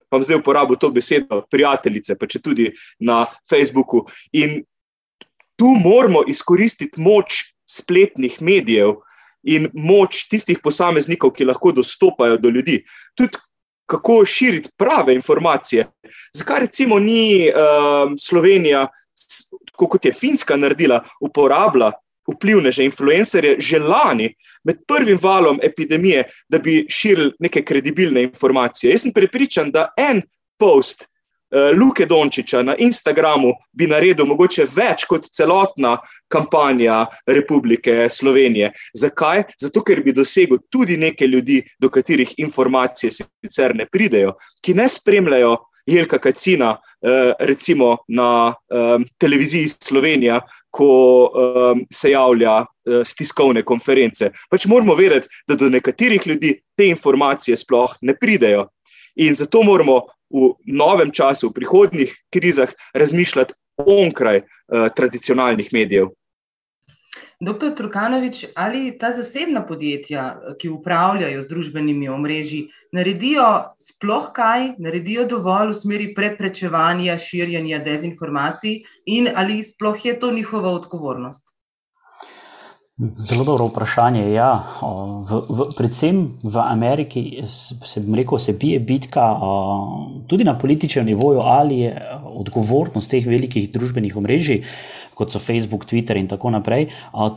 pa zdaj uporabljam to besedo, prijateljice, pa če tudi na Facebooku. In tu moramo izkoristiti moč spletnih medijev in moč tistih posameznikov, ki lahko dostopajo do ljudi. Tudi kako širiti prave informacije. Zakaj recimo ni uh, Slovenija, kot je Finska naredila, uporabila vplivneže, influencerje že lani, med prvim valom epidemije, da bi širili neke kredibilne informacije. Jaz sem prepričan, da en post. Eh, Luke Dončiča na Instagramu bi naredil mogoče več kot celotna kampanja Republike Slovenije. Zakaj? Zato, ker bi dosegel tudi neke ljudi, do katerih informacije sicer ne pridejo, ki ne spremljajo Jelka Kacina, eh, recimo na televiziji Slovenija, ko se javlja z eh, tiskovne konference. Pač moramo vedeti, da do nekaterih ljudi te informacije sploh ne pridejo. In zato moramo v novem času, v prihodnih krizah, razmišljati onkraj uh, tradicionalnih medijev. Doktor Trukanovič, ali ta zasebna podjetja, ki upravljajo z družbenimi omrežji, naredijo sploh kaj, naredijo dovolj v smeri preprečevanja širjenja dezinformacij, in ali sploh je to njihova odgovornost? Zelo dobro vprašanje. Ja. V, v, predvsem v Ameriki se, rekel, se bije bitka tudi na političnem nivoju, ali je odgovornost teh velikih družbenih omrežij, kot so Facebook, Twitter in tako naprej,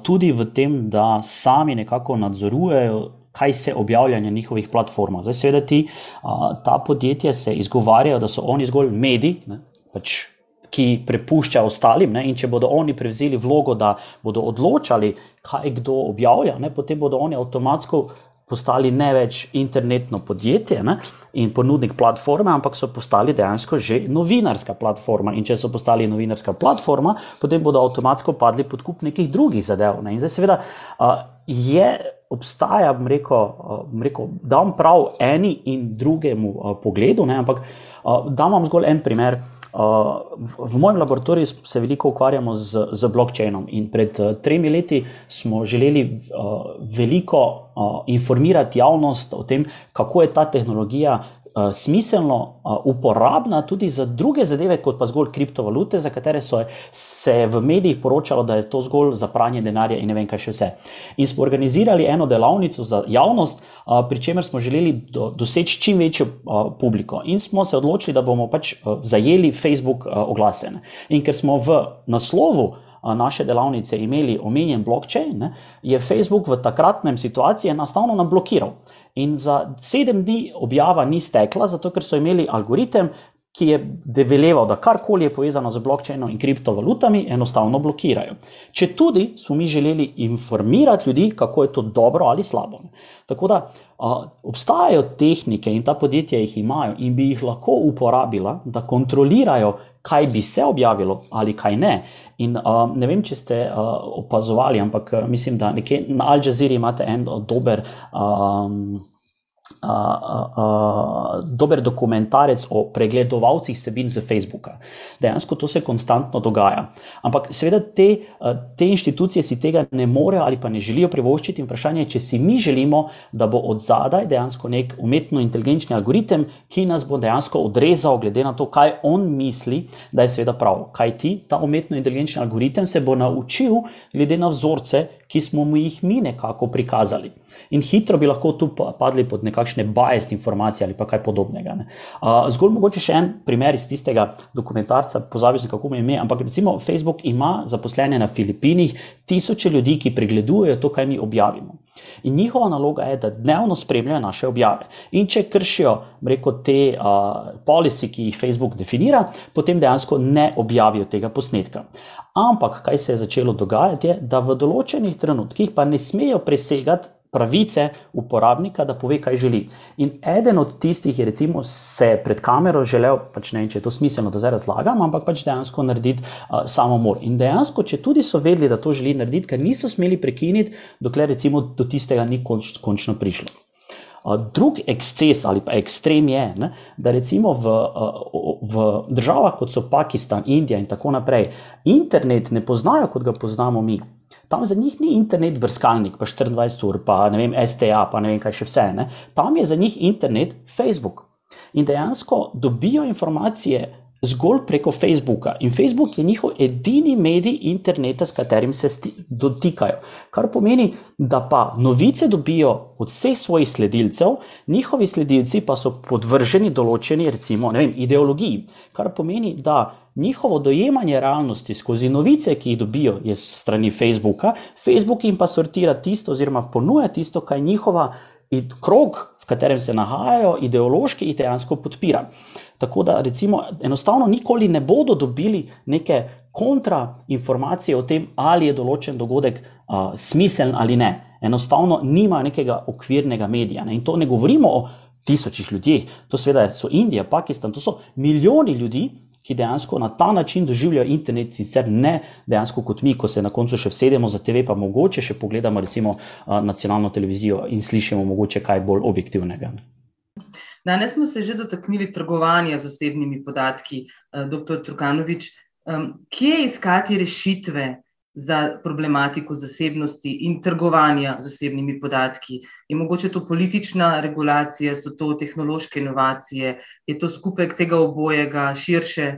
tudi v tem, da sami nekako nadzorujejo. Kaj se objavlja na njihovih platformah? Zdaj, seveda, ti, ta podjetja se izgovarjajo, da so oni zgolj mediji, pač ki prepušča ostalim. Ne? In če bodo oni prevzeli vlogo, da bodo odločali, kaj kdo objavlja, ne? potem bodo oni avtomatsko postali ne več internetno podjetje ne? in ponudnik platforme, ampak so postali dejansko že novinarska platforma. In če so postali novinarska platforma, potem bodo avtomatsko padli pod kup nekih drugih zadev. Ne? In zdaj, seveda, uh, je. Obstaja, bom rekel, rekel, da vam prav eni in drugemu pogledu, ne, ampak uh, da vam zgolj en primer. V mojem laboratoriju se veliko ukvarjamo z, z blockchainom in pred uh, tremi leti smo želeli uh, veliko uh, informirati javnost o tem, kako je ta tehnologija smiselno uh, uporabna tudi za druge zadeve, kot pa zgolj kriptovalute, za katere so se v medijih poročalo, da je to zgolj za pranje denarja in ne vem kaj še vse. In smo organizirali eno delavnico za javnost, uh, pri čemer smo želeli do, doseči čim večjo publiko. In smo se odločili, da bomo pač zajeli Facebook oglase. In ker smo v naslovu. Naše delavnice imeli omenjen blockchain, ne, je Facebook v takratnem situaciji enostavno nam blokiral. In za sedem dni objava ni stekla, zato ker so imeli algoritem, ki je develeval, da karkoli je povezano z blockchainom in kriptovalutami, enostavno blokirajo. Če tudi smo mi želeli informirati ljudi, kako je to dobro ali slabo. Tako da a, obstajajo tehnike in ta podjetja jih imajo in bi jih lahko uporabila, da kontrolirajo, kaj bi se objavilo ali kaj ne. In uh, ne vem, če ste uh, opazovali, ampak mislim, da nekje na Al Jazeera imate en dober. Um, uh, uh, dober dokumentarec o pregledovalcih sebin z Facebooka. Dejansko to se konstantno dogaja. Ampak seveda te, te inštitucije si tega ne morejo ali pa ne želijo privoščiti. Vprašanje je, če si mi želimo, da bo od zadaj dejansko nek umetno inteligenčni algoritem, ki nas bo dejansko odrezal, glede na to, kaj on misli, da je seveda prav. Kaj ti, ta umetno inteligenčni algoritem se bo naučil, glede na vzorce, ki smo mu jih mi nekako prikazali. In hitro bi lahko tu padli pod nekakšne bajest informacije ali pa kaj podobnega. Uh, zgolj mogoče še en primer iz tistega dokumentarca, pozabil sem, kako mu je ime, ampak recimo Facebook ima zaposlene na Filipinih tisoče ljudi, ki pregledujejo to, kaj mi objavimo. In njihova naloga je, da dnevno spremljajo naše objave. In če kršijo reko, te uh, policy, ki jih Facebook definira, potem dejansko ne objavijo tega posnetka. Ampak kaj se je začelo dogajati, je, da v določenih trenutkih pa ne smejo presegati pravice uporabnika, da pove, kaj želi. In eden od tistih je, recimo, se pred kamero želel, pač ne vem, če je to smiselno, da zdaj razlagam, ampak pač dejansko narediti uh, samomor. In dejansko, če tudi so vedeli, da to želi narediti, ker niso smeli prekiniti, dokler recimo do tistega ni konč, končno prišlo. Drugi eksces ali pa ekstrem je, ne, da recimo v, v državah, kot so Pakistan, Indija in tako naprej, internet ne poznajo, kot ga poznamo mi. Tam za njih ni internet brskalnik, pa 24 ur, pa ne vem, STA, pa ne vem kaj še vse. Ne. Tam je za njih internet Facebook. In dejansko dobijo informacije zgolj preko Facebooka. In Facebook je njihov edini medij interneta, s katerim se dotikajo. Kar pomeni, da pa novice dobijo od vseh svojih sledilcev, njihovi sledilci pa so podvrženi določeni, recimo, vem, ideologiji. Kar pomeni, da njihovo dojemanje realnosti skozi novice, ki jih dobijo, je strani Facebooka, Facebook jim pa sortira tisto, oziroma ponuja tisto, kar je njihova krog, v katerem se nahajajo, ideološki in dejansko podpira. Tako da, recimo, enostavno nikoli ne bodo dobili neke kontrainformacije o tem, ali je določen dogodek uh, smiseln ali ne. Enostavno nima nekega okvirnega medija. Ne? In to ne govorimo o tisočih ljudeh, to seveda so Indija, Pakistan, to so milijoni ljudi, ki dejansko na ta način doživljajo internet, sicer ne dejansko kot mi, ko se na koncu še vsedemo za TV, pa mogoče še pogledamo recimo nacionalno televizijo in slišimo mogoče kaj bolj objektivnega. Danes smo se že dotaknili trgovanja z osebnimi podatki, dr. Trukanovič. Kje iskati rešitve za problematiko zasebnosti in trgovanja z osebnimi podatki? Je mogoče to politična regulacija, so to tehnološke inovacije, je to skupek tega obojega širše?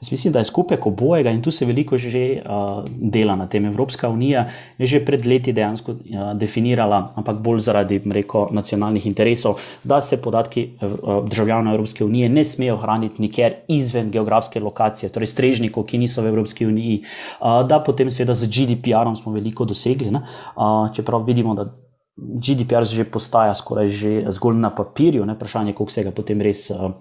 Jaz mislim, da je skupek obojega in tu se veliko že uh, dela na tem. Evropska unija je že pred leti dejansko uh, definirala, ampak bolj zaradi reko, nacionalnih interesov, da se podatki uh, državljanov Evropske unije ne smejo hraniti nikjer izven geografske lokacije, torej strežnikov, ki niso v Evropski uniji. Uh, da potem, seveda, z GDPR-om smo veliko dosegli, uh, čeprav vidimo, da. GDPR že postaja skoraj že zgolj na papirju, ne vprašanje, koliko se ga potem res uh,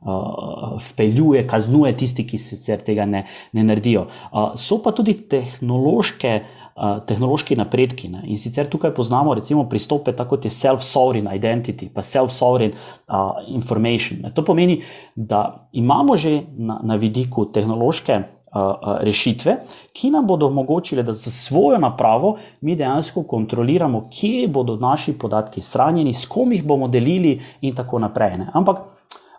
uh, vpeljuje, kaznuje tisti, ki sicer tega ne, ne naredijo. Uh, so pa tudi tehnološke. Uh, tehnološki napredki. Ne? In sicer tukaj poznamo recimo pristope, tako kot je self-sovereign identity, pa self-sovereign uh, information. Ne? To pomeni, da imamo že na, na vidiku tehnološke rešitve, ki nam bodo omogočile, da za svojo napravo mi dejansko kontroliramo, kje bodo naši podatki shranjeni, s kom jih bomo delili, in tako naprej. Ne? Ampak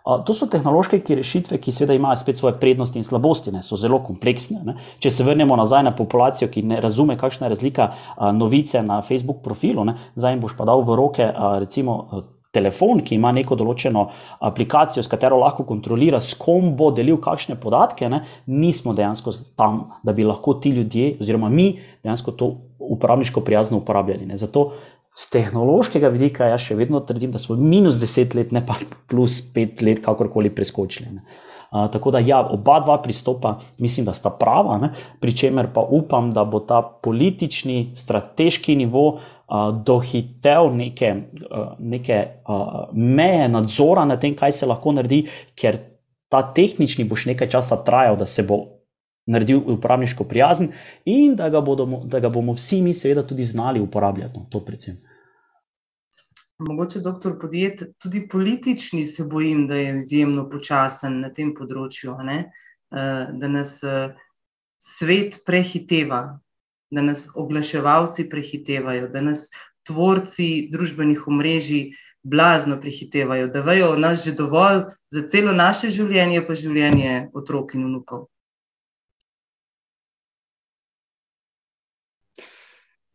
To so tehnološke ki rešitve, ki seveda imajo spet svoje prednosti in slabosti, ne, so zelo kompleksne. Ne. Če se vrnemo nazaj na populacijo, ki ne razume, kakšna je razlika a, novice na Facebook profilu, ne, zdaj jim boš pa dal v roke a, recimo. Telefon, ki ima neko določeno aplikacijo, s katero lahko kontrolira, s kom bo delil kakšne podatke, ne, nismo dejansko tam, da bi lahko ti ljudje, oziroma mi, dejansko to uporabniško prijazno uporabljali. Ne. Zato z tehnološkega vidika jaz še vedno trdim, da smo minus 10 let, ne pa plus 5 let, kakorkoli preskočili. Ne. Uh, tako da, ja, oba dva pristopa mislim, da sta prava, ne? pri čemer pa upam, da bo ta politični, strateški nivo uh, dohitev neke, uh, neke uh, meje nadzora nad tem, kaj se lahko naredi, ker ta tehnični boš nekaj časa trajal, da se bo naredil uporabniško prijazen in da ga, bodo, da ga bomo vsi mi, seveda, tudi znali uporabljati. No, to predvsem. Mogoče, doktor podjet, tudi politični se bojim, da je izjemno počasen na tem področju, ne? Eh, da nas eh, svet prehiteva, da nas oglaševalci prehitevajo, da nas tvorci družbenih omrežij blazno prehitevajo, da vejo o nas že dovolj za celo naše življenje, pa življenje otrok in vnukov.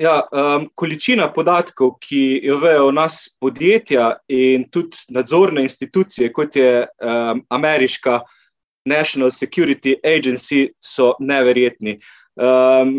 Ja, um, količina podatkov, ki jo vejo nas podjetja in tudi nadzorne institucije, kot je um, ameriška National Security Agency, so neverjetni. Um,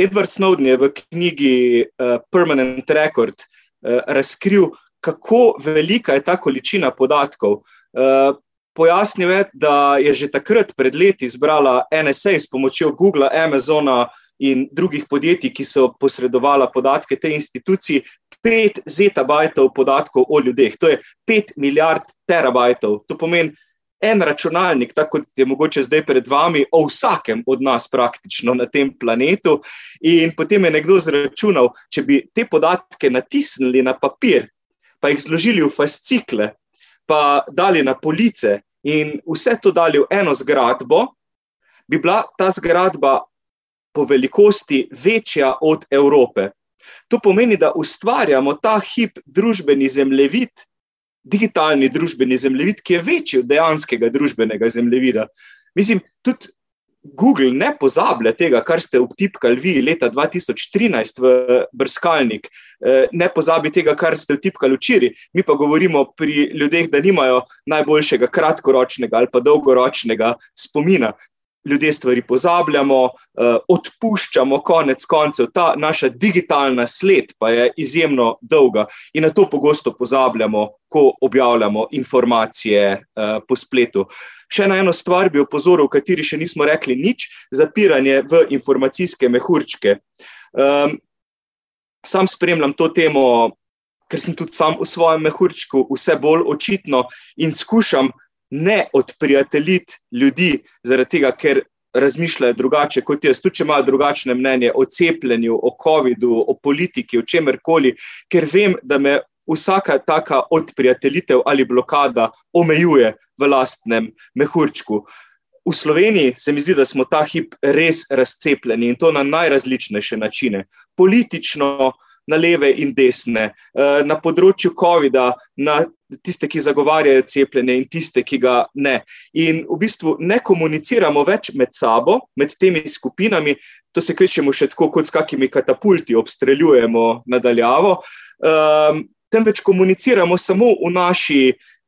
Edward Snowden je v knjigi uh, Permanent Record uh, razkril, kako velika je ta količina podatkov. Uh, pojasnil je, da je že takrat, pred leti, zbrala NSA s pomočjo Google, Amazona in drugih podjetij, ki so posredovala podatke te instituciji, pet zetabajtov podatkov o ljudeh. To je pet milijard terabajtov. To pomeni, en računalnik, tako kot je mogoče zdaj pred vami, o vsakem od nas praktično na tem planetu. In potem je nekdo zračunal, če bi te podatke natisnili na papir, pa jih zložili v fascikle, pa dali na police in vse to dali v eno zgradbo, bi bila ta zgradba po velikosti večja od Evrope. To pomeni, da ustvarjamo ta hip družbeni zemljevid, digitalni družbeni zemljevid, ki je večji od dejanskega družbenega zemljevida. Mislim, tudi Google ne pozablja tega, kar ste obtipkali vi leta 2013 v brskalnik, eh, ne pozabi tega, kar ste obtipkali včeraj. Mi pa govorimo pri ljudeh, da nimajo najboljšega kratkoročnega ali pa dolgoročnega spomina ljudje stvari pozabljamo, uh, odpuščamo, konec koncev, ta naša digitalna sled pa je izjemno dolga in na to pogosto pozabljamo, ko objavljamo informacije uh, po spletu. Še na eno stvar bi opozoril, o kateri še nismo rekli nič: zapiranje v informacijske mehurčke. Um, sam spremljam to temo. Ker sem tudi sam v svojem mehurčku, vse bolj očitno in skušam ne odprijateljiti ljudi, zaradi tega, ker razmišljajo drugače kot jaz, tudi če imajo drugačne mnenje o cepljenju, o COVID-u, o politiki, o čemerkoli, ker vem, da me vsaka taka odprijateljitev ali blokada omejuje v lastnem mehurčku. V Sloveniji se mi zdi, da smo ta hip res razcepljeni in to na najrazličnejše načine. Politično, na leve in desne, eh, na področju COVID-a, na tiste, ki zagovarjajo cepljenje, in tiste, ki ga ne. In v bistvu ne komuniciramo več med sabo, med temi skupinami, to se kvečemo še tako, kot s kakimi katapulti obstreljujemo nadaljavo, um, temveč komuniciramo samo v naši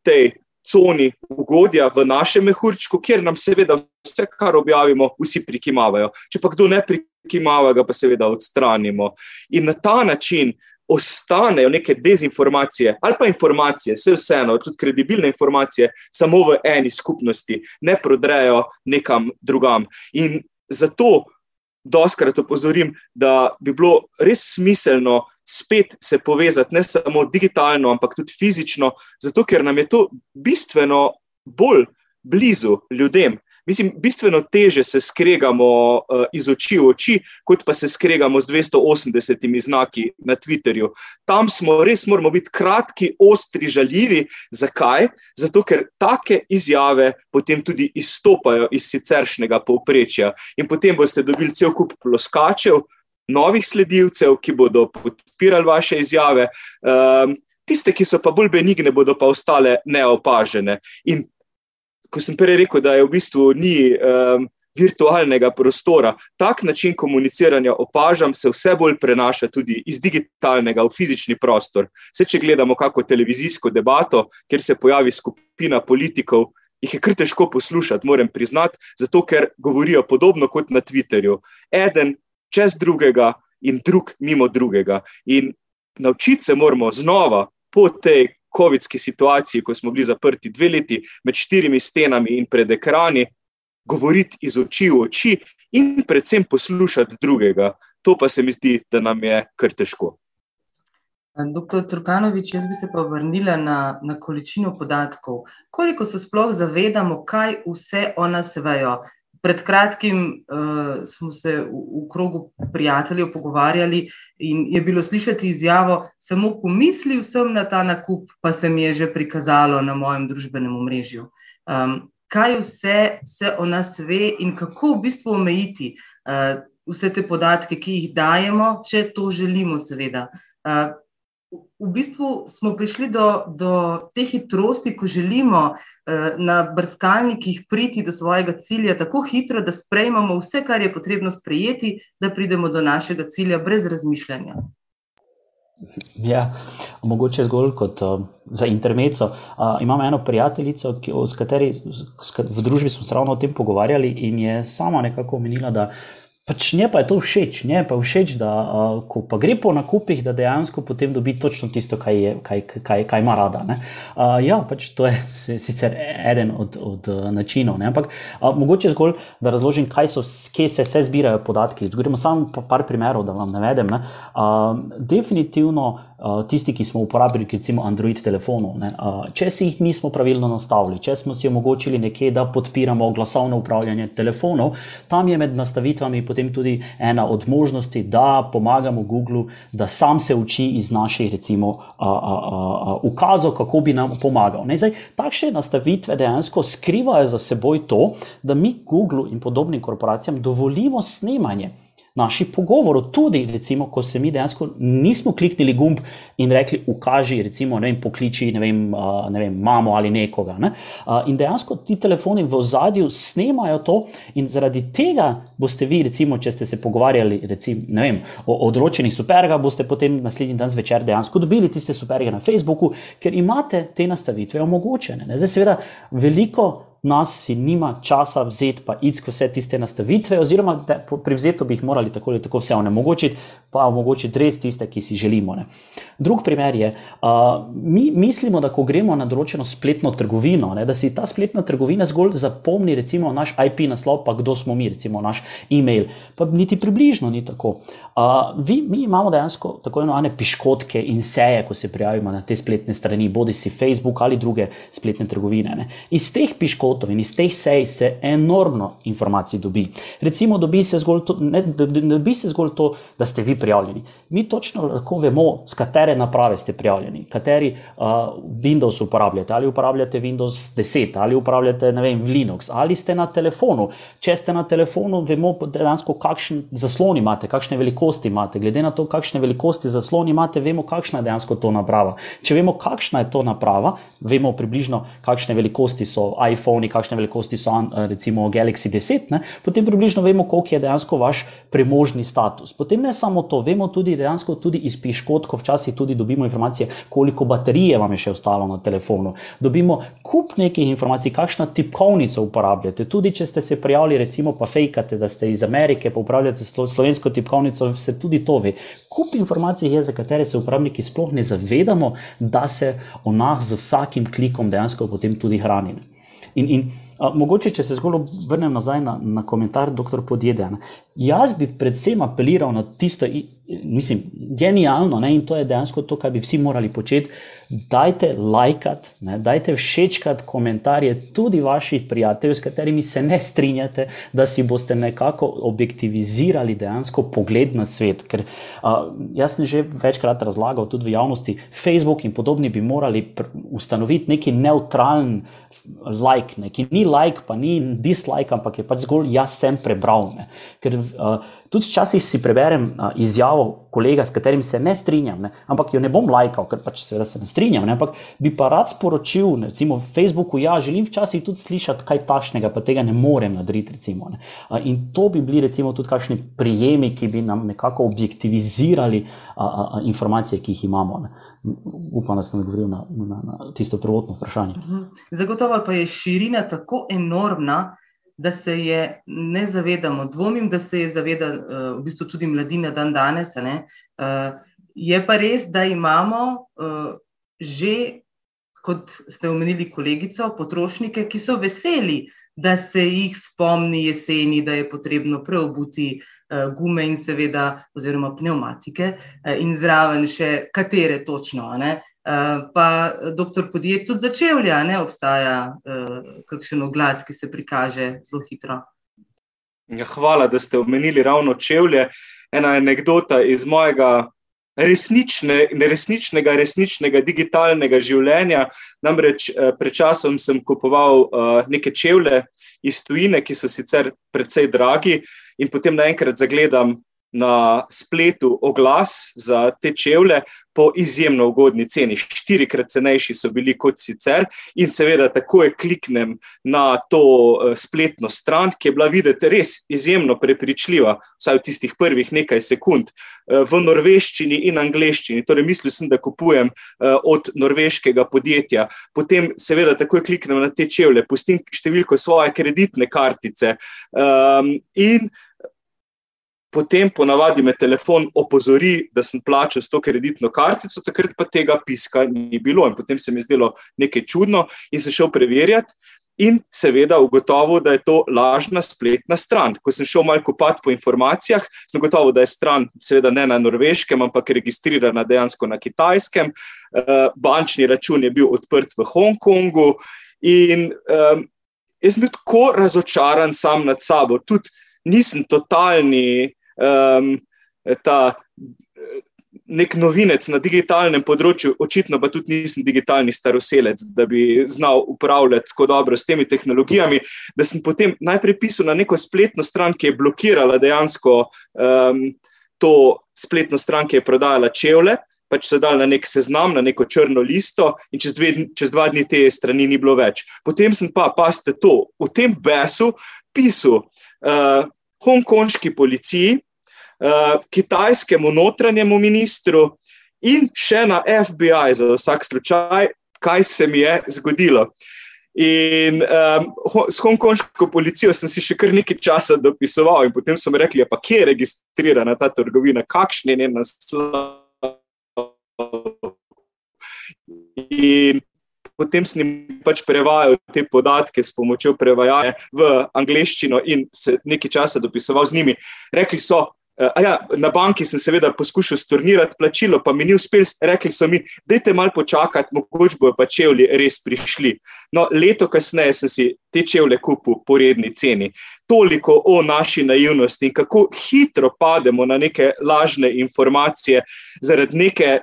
tej. Coni ugodja v našem mehurčku, kjer nam seveda vse, kar objavimo, vsi prikimavajo. Če pa kdo ne prikimava, ga pa seveda odstranimo. In na ta način ostanejo neke dezinformacije ali pa informacije, vse vseeno, tudi kredibilne informacije, samo v eni skupnosti, ne prodrejo nekam drugam. In zato doskrat opozorim, da bi bilo res smiselno spet se povezati ne samo digitalno, ampak tudi fizično, zato ker nam je to bistveno bolj blizu ljudem. Mislim, bistveno teže se skregamo uh, iz oči v oči, kot pa se skregamo z 280 znaki na Twitterju. Tam smo res, moramo biti kratki, ostri, žaljivi. Zakaj? Zato, ker take izjave potem tudi izstopajo iz siceršnjega povprečja in potem boste dobili cel kup ploskačev, novih sledilcev, ki bodo podpirali vaše izjave. Um, Tiste, ki so pa bolj benigne, bodo pa ostale neopažene. In ko sem prej rekel, da je v bistvu ni um, virtualnega prostora, tak način komuniciranja opažam, se vse bolj prenaša tudi iz digitalnega v fizični prostor. Vse, če gledamo kako televizijsko debato, kjer se pojavi skupina politikov. Ih je kar težko poslušati, moram priznati, zato ker govorijo podobno kot na Twitterju. Eden čez drugega in drug mimo drugega. In naučiti se moramo znova po tej COVID-ski situaciji, ko smo bili zaprti dve leti med štirimi stenami in pred ekrani, govoriti iz oči v oči in predvsem poslušati drugega. To pa se mi zdi, da nam je kar težko. Doktor Turkanovič, jaz bi se pa vrnila na, na količino podatkov. Koliko se sploh zavedamo, kaj vse o nas vejo? Pred kratkim uh, smo se v, v krogu prijateljev pogovarjali in je bilo slišati izjavo: Samo pomislil sem na ta nakup, pa se mi je že prikazalo na mojem družbenem omrežju. Um, kaj vse se o nas ve in kako v bistvu omejiti uh, vse te podatke, ki jih dajemo, če to želimo, seveda. Uh, v bistvu smo prišli do, do te hitrosti, ko želimo eh, na brskalnikih priti do svojega cilja tako hitro, da sprejmemo vse, kar je potrebno sprejeti, da pridemo do našega cilja brez razmišljanja. Ja, mogoče zgolj kot uh, za intermeco. Uh, imam eno prijateljico, ki, s kateri s, v družbi smo se ravno o tem pogovarjali, in je sama nekako omenila, da Pač nje pa je to všeč, nje pa je všeč, da uh, ko pa gre po nakupih, da dejansko potem dobi točno tisto, kaj, je, kaj, kaj, kaj ima rada. Uh, ja, pač to je sicer eden od, od načinov. Ne? Ampak uh, mogoče zgolj, da razložim, so, kje se vse zbirajo podatki. Zgorimo samo pa par primerov, da vam navedem. Uh, definitivno tisti, ki smo uporabili recimo Android telefonov, ne, uh, če si jih nismo pravilno nastavili, če smo si omogočili nekje, da podpiramo glasovno upravljanje telefonov, tam je med nastavitvami potem tudi ena od možnosti, da pomagamo Google, da sam se uči iz naših recimo uh, uh, uh, ukazov, kako bi nam pomagal. Ne, zdaj, takšne nastavitve dejansko skrivajo za seboj to, da mi Google in podobnim korporacijam dovolimo snemanje naših pogovorov. Tudi, recimo, ko se mi dejansko nismo kliknili gumb in rekli, ukaži, recimo, ne vem, pokliči, ne vem, ne vem, mamo ali nekoga. Ne? In dejansko ti telefoni v ozadju snemajo to, in zaradi tega boste vi, recimo, če ste se pogovarjali recimo, vem, o, o določenih superga, boste potem naslednji dan zvečer dejansko dobili tiste superge na Facebooku, ker imate te nastavitve omogočene. Ne? Zdaj, seveda, veliko nas si nima časa vzeti, pa iti vse tiste nastavitve, oziroma pri vzetu bi jih morali tako ali tako vse onemogočiti, pa omogočiti res tiste, ki si želimo. Ne. Drug primer je, uh, mi mislimo, da ko gremo na določeno spletno trgovino, ne, da si ta spletna trgovina zgolj zapomni, recimo naš IP naslov, pa kdo smo mi, recimo naš e-mail, pa niti približno ni tako. Uh, vi, mi imamo dejansko tako imenovane piškotke in seje, ko se prijavimo na te spletne strani, bodi si Facebook ali druge spletne trgovine. Ne. Iz teh piškotk fotov in iz teh sej se enormno informacij dobi. Recimo, dobi se, to, ne, dobi se zgolj to, da ste vi prijavljeni. Mi točno lahko vemo, z katere naprave ste prijavljeni, kateri uh, Windows uporabljate, ali uporabljate Windows 10, ali uporabljate vem, Linux, ali ste na telefonu. Če ste na telefonu, vemo dejansko, kakšen zaslon imate, kakšne velikosti imate. Glede na to, kakšne velikosti zaslon imate, vemo, kakšna je dejansko to naprava. Če vemo, kakšna je to naprava, vemo približno, kakšne velikosti so iPhone telefoni, kakšne velikosti so, eh, recimo Galaxy 10, ne, potem približno vemo, koliko je dejansko vaš premožni status. Potem ne samo to, vemo tudi dejansko tudi iz piškotkov, včasih tudi dobimo informacije, koliko baterije vam je še ostalo na telefonu. Dobimo kup nekih informacij, kakšno tipkovnico uporabljate. Tudi če ste se prijavili, recimo pa fejkate, da ste iz Amerike, pa uporabljate slovensko tipkovnico, se tudi to ve. Kup informacij je, za katere se uporabniki sploh ne zavedamo, da se o nas z vsakim klikom dejansko potem tudi hranimo. In, in a, mogoče, če se zgolj vrnem nazaj na, na komentar dr. Podjede. Jaz bi predvsem apeliral na tisto, mislim, genialno ne, in to je dejansko to, kar bi vsi morali početi dajte lajkat, ne, dajte všečkat komentarje tudi vaših prijateljev, s katerimi se ne strinjate, da si boste nekako objektivizirali dejansko pogled na svet. Ker uh, jaz sem že večkrat razlagal tudi v javnosti, Facebook in podobni bi morali ustanoviti neki neutralen like, ne, ki ni like, pa ni dislike, ampak je pač zgolj jaz sem prebral. Ne, ker, uh, Tudi včasih si preberem a, izjavo kolega, s katerim se ne strinjam, ne, ampak jo ne bom lajkal, ker pač se ne strinjam. Ne, ampak bi pa rad sporočil, ne, recimo, Facebooku, ja, želim včasih tudi slišati kaj takšnega, pa tega ne morem narediti. Recimo, ne. A, in to bi bili recimo tudi kakšni prijemi, ki bi nam nekako objektivizirali a, a, a, informacije, ki jih imamo. Ne. Upam, da sem odgovoril na, na, na tisto prvotno vprašanje. Mhm. Zagotovo pa je širina tako enormna da se je ne zavedamo. Dvomim, da se je zavedala uh, v bistvu tudi mladina dan danes. Uh, je pa res, da imamo uh, že, kot ste omenili, kolegico, potrošnike, ki so veseli, da se jih spomni jeseni, da je potrebno preobuti uh, gume in seveda, oziroma pneumatike, uh, in zraven še katere točno. Eh, pa doktor podjet tudi začevlja, ne obstaja uh, kakšen oglas, ki se prikaže zelo hitro. Ja, hvala, da ste omenili ravno čevlje. Ena anekdota iz mojega resnične, resničnega, resničnega digitalnega življenja. Namreč eh, pred časom sem kupoval uh, neke čevlje iz tujine, ki so sicer precej dragi, in potem naenkrat zagledam na spletu oglas za te čevlje po izjemno ugodni ceni. Štirikrat cenejši so bili kot sicer, in seveda takoj kliknem na to eh, spletno stran, ki je bila videti res izjemno prepričljiva, vsaj v tistih prvih nekaj sekund, eh, v norveščini in angleščini. Torej, mislil sem, da kupujem eh, od norveškega podjetja. Potem, seveda, takoj kliknem na te čevlje, pustim številko svoje kreditne kartice. Um, in potem ponavadi me telefon opozori, da sem plačal s to kreditno kartico, takrat pa tega piska ni bilo. In potem se mi je zdelo nekaj čudno in se šel preverjati. in seveda ugotovil, da je to lažna spletna stran. Ko sem šel malo kopati po informacijah, sem ugotovil, da je stran, seveda ne na norveškem, ampak registrirana dejansko na kitajskem. Uh, bančni račun je bil odprt v Hongkongu in um, jaz sem bil tako razočaran sam nad sabo, tudi nisem totalni. Um, Ta nek novinec na digitalnem področju, očitno pa tudi nisem digitalni staroselec, da bi znal upravljati tako dobro s temi tehnologijami, da sem potem najprej pisal na neko spletno stran, ki je blokirala dejansko um, to spletno stran, ki je prodajala čevlje. Pač so dali na nek seznam, na neko črno listo, in čez, dve, čez dva dni te strani ni bilo več. Potem sem pa, paste to, v tem besu pisal uh, hongkonški policiji, kitajskemu notranjemu ministru in še na FBI, za vsak slučaj, kaj se mi je zgodilo. In um, s hongkonško policijo sem si še kar nekaj časa dopisoval, in potem so mi rekli, pa kje je registrirana ta trgovina, kakšen je njen naslov. In potem sem jim pač prevajal te podatke s pomočjo prevajalca v angleščino in se nekaj časa dopisoval z njimi. Rekli so, Uh, ja, na banki sem seveda poskušal stornirati plačilo, pa mi ni uspel. Rekli so mi, dajte malo počakati, mogoče bojo pa čevlji res prišli. No, leto kasneje sem si te čevlje kupil po redni ceni. Toliko o naši naivnosti in kako hitro pademo na neke lažne informacije zaradi neke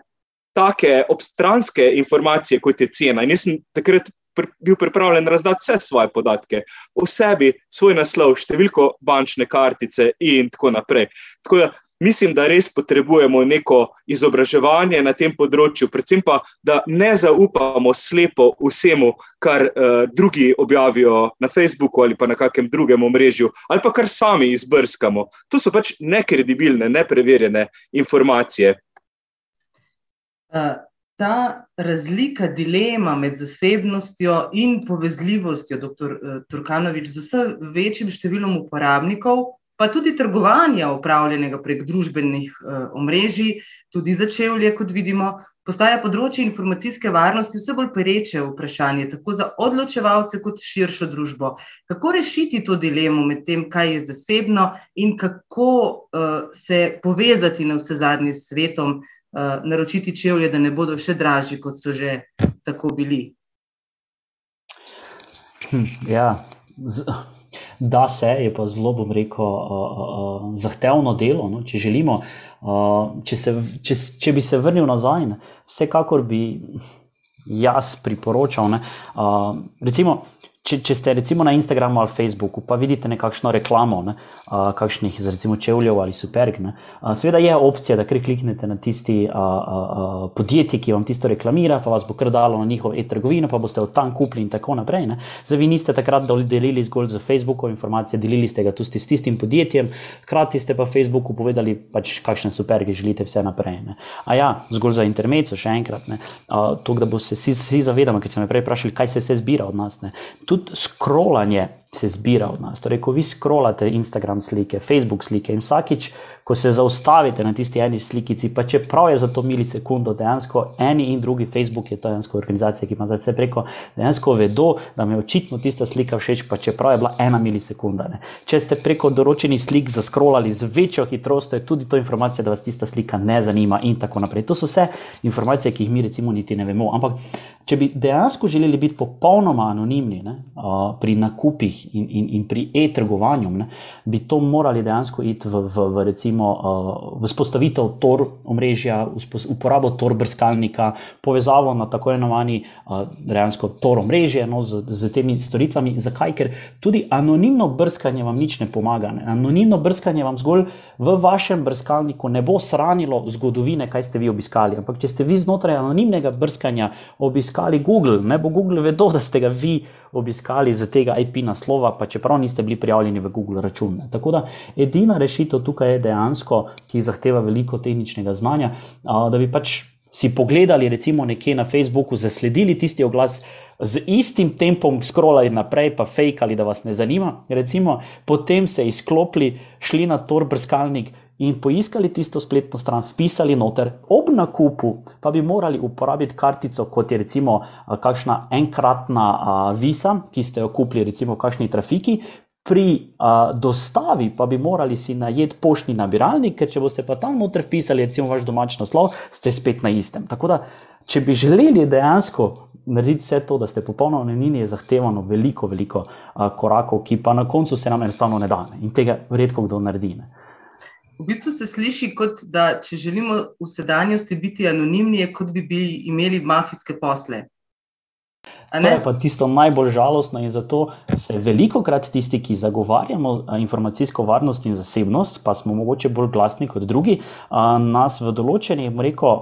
take obstranske informacije, kot je cena. In jaz sem takrat bil pripravljen razdati vse svoje podatke o sebi, svoj naslov, številko bančne kartice in tako naprej. Tako da mislim, da res potrebujemo neko izobraževanje na tem področju, predvsem pa, da ne zaupamo slepo vsemu, kar uh, drugi objavijo na Facebooku ali pa na kakem drugem omrežju, ali pa kar sami izbrskamo. To so pač nekredibilne, nepreverjene informacije. Uh ta razlika, dilema med zasebnostjo in povezljivostjo, dr. Eh, Turkanovič, z vsem večjim številom uporabnikov, pa tudi trgovanja upravljenega prek družbenih uh, omrežij, tudi začevlje, kot vidimo, postaja področje informacijske varnosti vse bolj pereče vprašanje, tako za odločevalce, kot širšo družbo. Kako rešiti to dilemo med tem, kaj je zasebno in kako uh, se povezati na vse zadnje s svetom, naročiti čevlje, da ne bodo še dražji, kot so že tako bili. Hm, ja, z, da se je pa zelo, bom rekel, uh, uh, zahtevno delo. No? Če, želimo, uh, če, se, če, če bi se vrnil nazaj, ne? vsekakor bi jaz priporočal. Ne? Uh, recimo, če, če ste recimo na Instagramu ali Facebooku, pa vidite nekakšno reklamo, ne, a, kakšnih recimo čevljev ali superg, ne, a, seveda je opcija, da kar kliknete na tisti a, a, a, podjetje, ki vam tisto reklamira, pa vas bo kar dalo na njihov e-trgovino, pa boste od tam kupili in tako naprej. Ne. Zdaj, vi niste takrat delili zgolj za Facebookov informacije, delili ste ga tudi s tistim podjetjem, hkrati ste pa Facebooku povedali, pač, kakšne superge želite vse naprej. Ne. A ja, zgolj za intermezzo, še enkrat, ne, a, to, da bo se vsi zavedali, ker ste me prej vprašali, kaj se vse zbira od nas. Ne tudi scrollanje se zbira od nas. Torej, ko vi scrollate Instagram slike, Facebook slike in vsakič, ko se zaustavite na tisti eni slikici, pa čeprav je za to milisekundo, dejansko eni in drugi, Facebook je to dejansko organizacija, ki ima zdaj vse preko, dejansko vedo, da mi je očitno tista slika všeč, pa čeprav je bila ena milisekunda. Ne. Če ste preko določenih slik zaskrolali z večjo hitrostjo, je tudi to informacija, da vas tista slika ne zanima in tako naprej. To so vse informacije, ki jih mi recimo niti ne vemo. Ampak, če bi dejansko želeli biti popolnoma anonimni ne, uh, pri nakupih in, in, in pri e-trgovanju, bi to morali dejansko iti v, v, v recimo uh, vzpostavitev tor omrežja, uporabo tor brskalnika, povezavo na tako imenovani uh, tor omrežje no, z, z temi storitvami. Zakaj? Ker tudi anonimno brskanje vam nič ne pomaga. Ne? Anonimno brskanje vam zgolj v vašem brskalniku ne bo shranilo zgodovine, kaj ste vi obiskali. Ampak če ste vi znotraj anonimnega brskanja obiskali Google, ne bo Google vedel, da ste ga vi obiskali z tega IP naslova, pa čeprav niste bili prijavljeni v Google račun. Tako da edina rešitev tukaj je dejansko, ki zahteva veliko tehničnega znanja, da bi pač si pogledali, recimo, nekje na Facebooku, zasledili tisti oglas. Z istim tempom scrollali naprej, pa fake ali da vas ne zanima, recimo, potem se izklopili, šli na tor brskalnik in poiskali tisto spletno stran, vpisali noter, ob nakupu pa bi morali uporabiti kartico, kot je recimo kakšna enkratna visa, ki ste jo kupili, recimo v kakšni trafiki. Pri a, dostavi pa bi morali si najeti poštni nabiralnik, ker če boste pa tam noter vpisali, recimo, vaš domač naslov, ste spet na istem. Tako da, če bi želeli dejansko narediti vse to, da ste popolnoma anonimni, je zahtevano veliko, veliko a, korakov, ki pa na koncu se nam enostavno ne da in tega redko kdo naredi. Ne. V bistvu se sliši, kot da če želimo v sedanjosti biti anonimni, kot bi bili imeli mafijske posle. To je pa tisto najbolj žalostno in zato se veliko krat tisti, ki zagovarjamo informacijsko varnost in zasebnost, pa smo mogoče bolj glasni kot drugi, nas v določenih, rekel,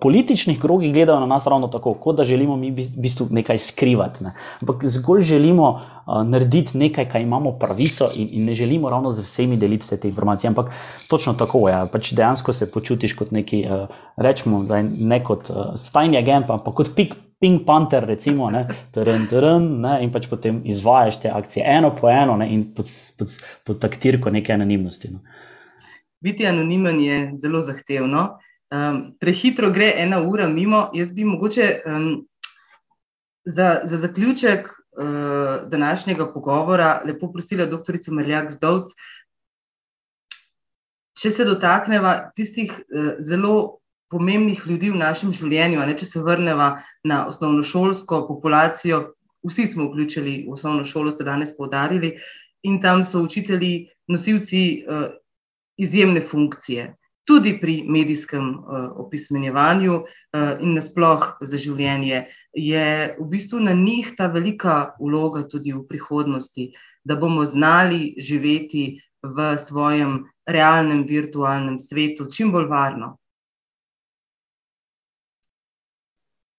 političnih krogih gledajo na nas ravno tako, kot da želimo mi v bistvu nekaj skrivati. Ne. Ampak zgolj želimo narediti nekaj, kar imamo pravico in, in ne želimo ravno z vsemi deliti vse te informacije. Ampak točno tako je, pač dejansko se počutiš kot neki, rečemo, ne kot stajni agent, ampak kot pik. Pink Panther, recimo, ne, teren, teren, ne, in pač potem izvajaš te akcije eno po eno, ne, in pod, pod, pod taktirko neke anonimnosti. No. Biti anonimen je zelo zahtevno. Um, prehitro gre ena ura mimo. Jaz bi mogoče um, za, za zaključek uh, današnjega pogovora lepo prosila dr. Marjak Zdovc, če se dotakneva tistih uh, zelo pomembnih ljudi v našem življenju. Ne, če se vrnemo na osnovnošolsko populacijo, vsi smo vključili v osnovno šolo, ste danes poudarili, in tam so učitelji, nosilci uh, izjemne funkcije. Tudi pri medijskem uh, opismenjevanju uh, in nasploh za življenje, je v bistvu na njih ta velika vloga tudi v prihodnosti, da bomo znali živeti v svojem realnem, virtualnem svetu čim bolj varno.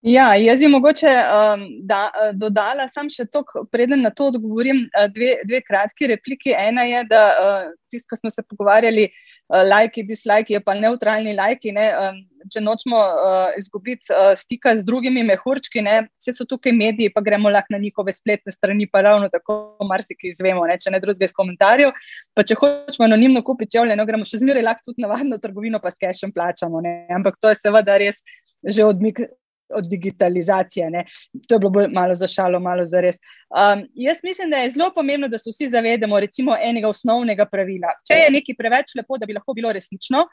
Ja, jaz bi mogoče um, da, uh, dodala samo še to, preden na to odgovorim, uh, dve, dve kratki repliki. Ena je, da uh, tisto, ko smo se pogovarjali, uh, lajki, dislajki, pa neutralni lajki. Ne, um, če nočemo uh, izgubiti uh, stika z drugimi mehurčki, ne, vse so tukaj mediji, pa gremo lahko na njihove spletne strani, pa ravno tako marsikaj izvemo, ne, če ne drugega iz komentarjev. Pa če hočemo anonimno kupiti čevlje, ne gremo še zmeraj lahko tudi navadno trgovino, pa s kešem plačamo. Ne, ampak to je seveda res že odmik od digitalizacije. Ne. To je bilo bolj malo za šalo, malo za res. Um, jaz mislim, da je zelo pomembno, da se vsi zavedamo recimo enega osnovnega pravila. Če je nekaj preveč lepo, da bi lahko bilo resnično,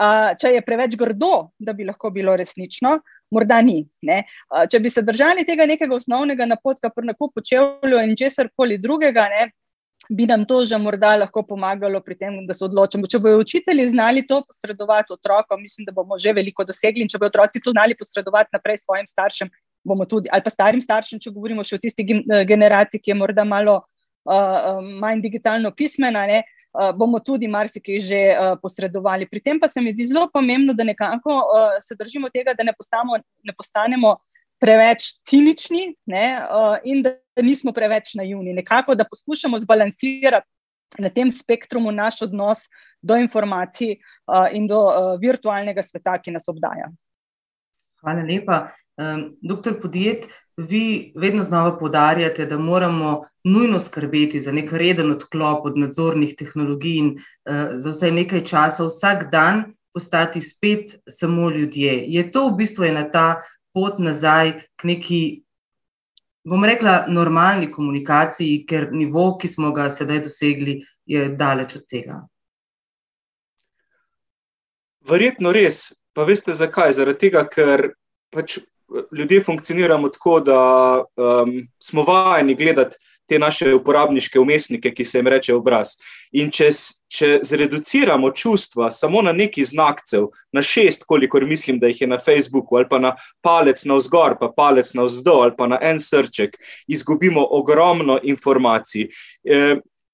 uh, če je preveč grdo, da bi lahko bilo resnično, morda ni. Uh, če bi se držali tega nekega osnovnega napotka pri nakupu čevlju in česar koli drugega, ne, bi nam to že morda lahko pomagalo pri tem, da se odločimo. Če bodo učitelji znali to posredovati otrokom, mislim, da bomo že veliko dosegli. In če bodo otroci to znali posredovati naprej svojim staršem, bomo tudi, ali pa starim staršem, če govorimo še o tisti eh, generaciji, ki je morda malo uh, manj digitalno pismena, ne, uh, bomo tudi marsikaj že uh, posredovali. Pri tem pa se mi zdi zelo pomembno, da nekako uh, se držimo tega, da ne, postamo, ne postanemo preveč cinični ne, uh, in da nismo preveč naivni. Nekako, da poskušamo zbalansirati na tem spektru naš odnos do informacij uh, in do uh, virtualnega sveta, ki nas obdaja. Hvala lepa. Um, doktor Podjet, vi vedno znova podarjate, da moramo nujno skrbeti za nek reden odklop od nadzornih tehnologij in uh, za vsaj nekaj časa, vsak dan postati spet samo ljudje. Je to v bistvu ena ta pot nazaj k neki, bom rekla, normalni komunikaciji, ker nivo, ki smo ga sedaj dosegli, je daleč od tega. Verjetno res, pa veste zakaj? Zaradi tega, ker pač ljudje funkcioniramo tako, da um, smo vajeni gledati te naše uporabniške umestnike, ki se jim reče obraz. In če, če zreduciramo čustva samo na neki znakcev, na šest, kolikor mislim, da jih je na Facebooku, ali pa na palec na vzgor, pa palec na vzdolj, ali pa na en srček, izgubimo ogromno informacij. E,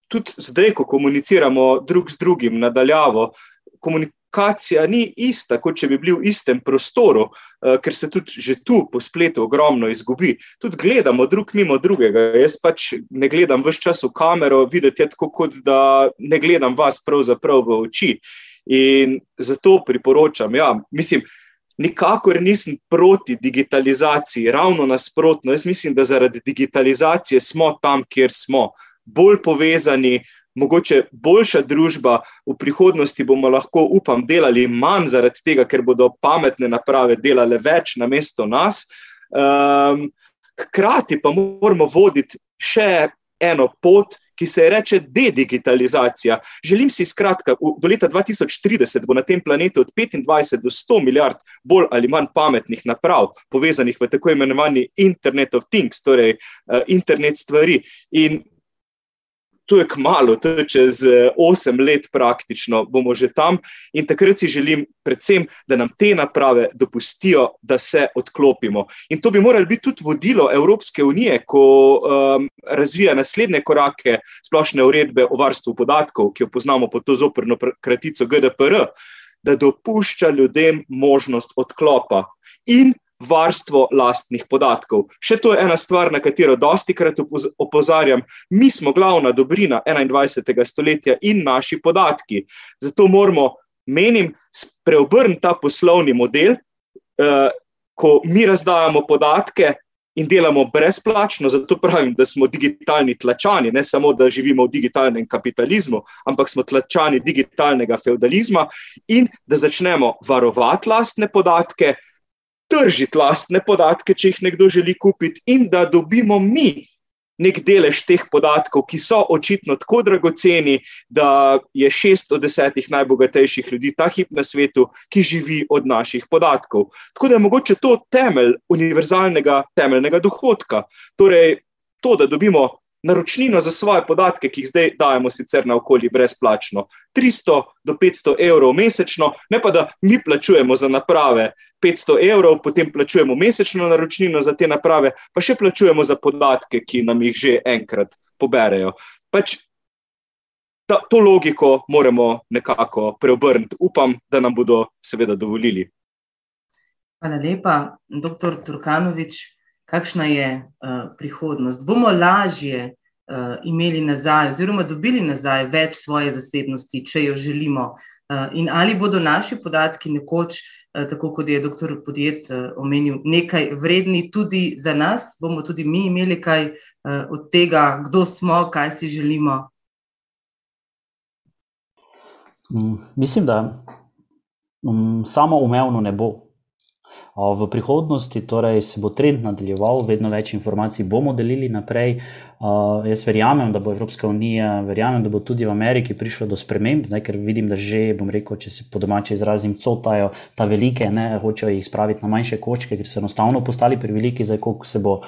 tudi zdaj, ko komuniciramo drug z drugim nadaljavo, komuniciramo komunikacija ni ista, kot če bi bili v istem prostoru, uh, ker se tudi že tu po spletu ogromno izgubi. Tudi gledamo drug mimo drugega. Jaz pač ne gledam vse čas v kamero, videti je tako, kot da ne gledam vas pravzaprav v oči. In zato priporočam, ja, mislim. Nikakor nisem proti digitalizaciji, ravno nasprotno. Jaz mislim, da zaradi digitalizacije smo tam, kjer smo, bolj povezani, mogoče boljša družba, v prihodnosti bomo lahko, upam, delali manj zaradi tega, ker bodo pametne naprave delale več na mesto nas. Um, hkrati pa moramo voditi še eno pot, ki se je reče dedigitalizacija. Želim si skratka, do leta 2030 bo na tem planetu od 25 do 100 milijard bolj ali manj pametnih naprav, povezanih v tako imenovani Internet of Things, torej uh, internet stvari. In to je kmalo, to je čez eh, osem let praktično, bomo že tam. In takrat si želim, predvsem, da nam te naprave dopustijo, da se odklopimo. In to bi moralo biti tudi vodilo Evropske unije, ko um, razvija naslednje korake splošne uredbe o varstvu podatkov, ki jo poznamo pod to zoprno kratico GDPR, da dopušča ljudem možnost odklopa. In varstvo lastnih podatkov. Še to je ena stvar, na katero dosti krat opozarjam. Mi smo glavna dobrina 21. stoletja in naši podatki. Zato moramo, menim, preobrniti ta poslovni model, eh, ko mi razdajamo podatke. In delamo brezplačno, zato pravim, da smo digitalni tlačani, ne samo, da živimo v digitalnem kapitalizmu, ampak smo tlačani digitalnega feudalizma in da začnemo varovati lastne podatke, tržiti lastne podatke, če jih nekdo želi kupiti, in da dobimo mi nek delež teh podatkov, ki so očitno tako dragoceni, da je šest od desetih najbogatejših ljudi ta hip na svetu, ki živi od naših podatkov. Tako da je mogoče to temelj univerzalnega temeljnega dohodka. Torej, to, da dobimo naročnino za svoje podatke, ki jih zdaj dajemo sicer na okolje brezplačno, 300 do 500 evrov mesečno, ne pa da mi plačujemo za naprave. 500 evrov, potem plačujemo mesečno naročnino za te naprave, pa še plačujemo za podatke, ki nam jih že enkrat poberejo. Pač ta, to logiko moramo nekako preobrniti. Upam, da nam bodo seveda dovolili. Hvala lepa, doktor Turkanovič. Kakšna je uh, prihodnost? Bomo lažje uh, imeli nazaj, oziroma dobili nazaj več svoje zasebnosti, če jo želimo. Uh, in ali bodo naši podatki nekoč uh, tako kot je dr. Podjet eh, omenil, nekaj vredni tudi za nas, bomo tudi mi imeli kaj eh, od tega, kdo smo, kaj si želimo. Mm, mislim, da um, samo umevno ne bo. V prihodnosti torej, se bo trend nadaljeval, vedno več informacij bomo delili naprej. Uh, jaz verjamem, da bo Evropska unija, verjamem, da bo tudi v Ameriki prišlo do sprememb, ne, ker vidim, da že, bom rekel, če se po domače izrazim, cotajo ta velike, ne, hočejo jih spraviti na manjše kočke, ker so enostavno postali preveliki, zdaj koliko se bo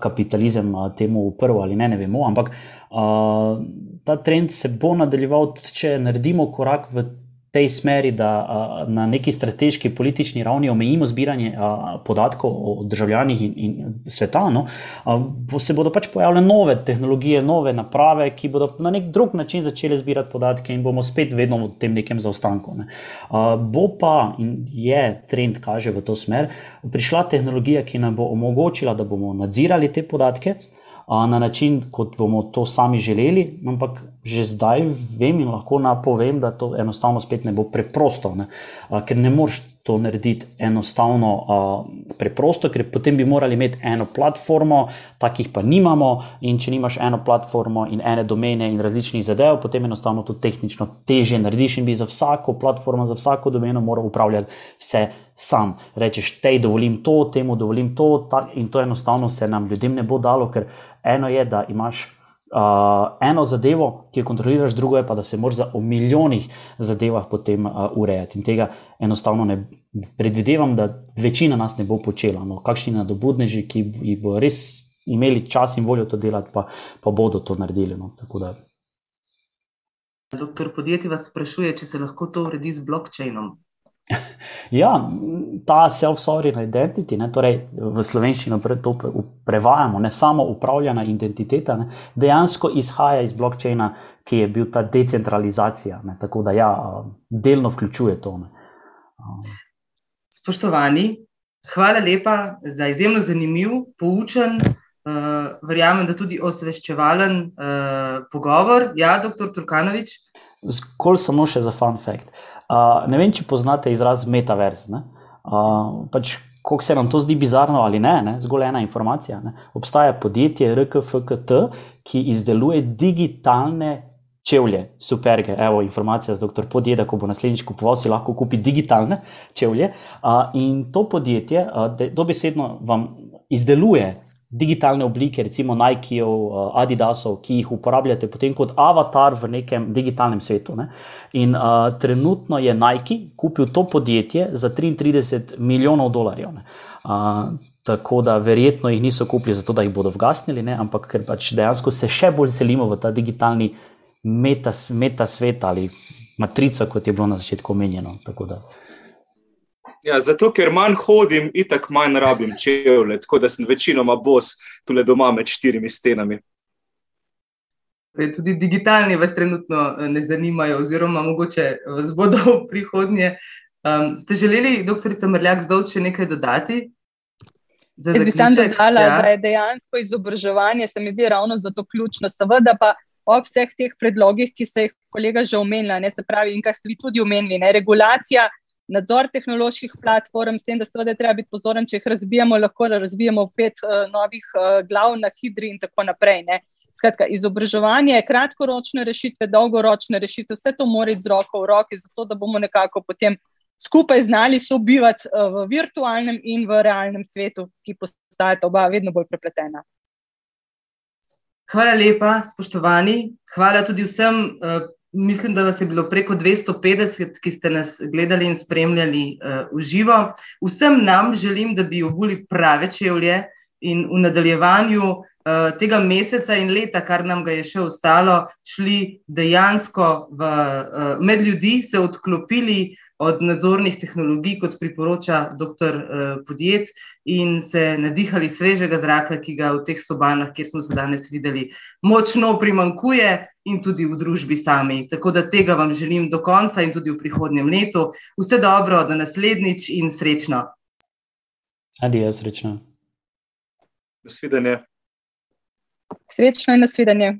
kapitalizem temu uprl ali ne, ne vemo. Ampak uh, ta trend se bo nadaljeval, če naredimo korak v tej smeri, da a, na neki strateški politični ravni omejimo zbiranje a, podatkov o državljanih in, in sveta, no, a, bo se bodo pač pojavile nove tehnologije, nove naprave, ki bodo na nek drug način začele zbirati podatke in bomo spet vedno v tem nekem zaostanku. Ne. A, bo pa in je trend, kaže v to smer, prišla tehnologija, ki nam bo omogočila, da bomo nadzirali te podatke na način, kot bomo to sami želeli, ampak že zdaj vem in lahko napovem, da to enostavno spet ne bo preprosto, ne? ker ne moreš to narediti enostavno uh, preprosto, ker potem bi morali imeti eno platformo, takih pa nimamo. In če nimaš eno platformo in ene domene in različnih zadev, potem enostavno to tehnično teže narediš in bi za vsako platformo, za vsako domeno moral upravljati vse sam. Rečeš, tej dovolim to, temu dovolim to, tak, in to enostavno se nam ljudem ne bo dalo, ker eno je, da imaš uh, eno zadevo, ki jo kontroliraš, drugo je pa, da se moraš za o milijonih zadevah potem uh, urejati. In tega enostavno ne predvidevam, da večina nas ne bo počela. No, kakšni nadobudneži, ki bo res imeli čas in voljo to delati, pa, pa bodo to naredili. No, Doktor podjetje vas sprašuje, če se lahko to uredi z blokčainom. Ja, ta self-sovereign identity, ne, torej v slovenščino pre, to prevajamo, ne samo upravljena identiteta, ne, dejansko izhaja iz blokčina, ki je bil ta decentralizacija. Ne, tako da, ja, delno vključuje to. Ne. Spoštovani, hvala lepa za izjemno zanimiv, poučen, uh, verjamem, da tudi osveščevalen uh, pogovor. Ja, doktor Turkanovič. Zgolj samo še za fun fact. Uh, ne vem, če poznate izraz metaverse. Uh, pač, Kako se nam to zdi bizarno ali ne, ne? zgolj ena informacija. Ne? Obstaja podjetje RKFKT, ki izdeluje digitalne čevlje, superge. Evo, informacija za dr. Podjeda, ko bo naslednjič kupoval, si lahko kupi digitalne čevlje. In to podjetje dobesedno vam izdeluje digitalne oblike, recimo Nikeov, Adidasov, ki jih uporabljate potem kot avatar v nekem digitalnem svetu. Ne? In uh, trenutno je Nike kupil to podjetje za 33 milijonov dolarjev. Uh, tako da verjetno jih niso kupili zato, da jih bodo vgasnili, ne? ampak ker pač dejansko se še bolj selimo v ta digitalni meta, meta svet ali matrica, kot je bilo na začetku omenjeno. Ja, zato, ker manj hodim, in tako manj rabim čevlje, tako da sem večinoma bos tukaj doma med štirimi stenami. Tudi digitalni vas trenutno eh, ne zanimajo, oziroma mogoče vas bodo v prihodnje. Um, ste želeli, doktorica Mrljak, zdaj še nekaj dodati? Jaz bi sam dodala, ja. da je dejansko izobraževanje, se mi zdi, ravno zato ključno. Seveda pa ob vseh teh predlogih, ki ste jih kolega že omenila, ne se pravi, in kar ste vi tudi omenili, ne regulacija, nadzor tehnoloških platform, s tem, da seveda treba biti pozoren, če jih razbijamo, lahko razbijamo pet uh, novih uh, glav na hidri in tako naprej. Ne. Skratka, izobraževanje, kratkoročne rešitve, dolgoročne rešitve, vse to mora iti z roko v roki, zato da bomo nekako potem skupaj znali sobivati uh, v virtualnem in v realnem svetu, ki postajata oba vedno bolj prepletena. Hvala lepa, spoštovani. Hvala tudi vsem. Mislim, da vas je bilo preko 250, ki ste nas gledali in spremljali uh, v živo. Vsem nam želim, da bi obuli prave čevlje in v nadaljevanju uh, tega meseca in leta, kar nam ga je še ostalo, šli dejansko v, uh, med ljudi, se odklopili od nadzornih tehnologij, kot priporoča dr. Eh, Podjet, in se nadihali svežega zraka, ki ga v teh sobanah, kjer smo se danes videli, močno primankuje in tudi v družbi sami. Tako da tega vam želim do konca in tudi v prihodnjem letu. Vse dobro, do naslednjič in srečno. Adijo, srečno. Nasvidenje. Srečno in nasvidenje.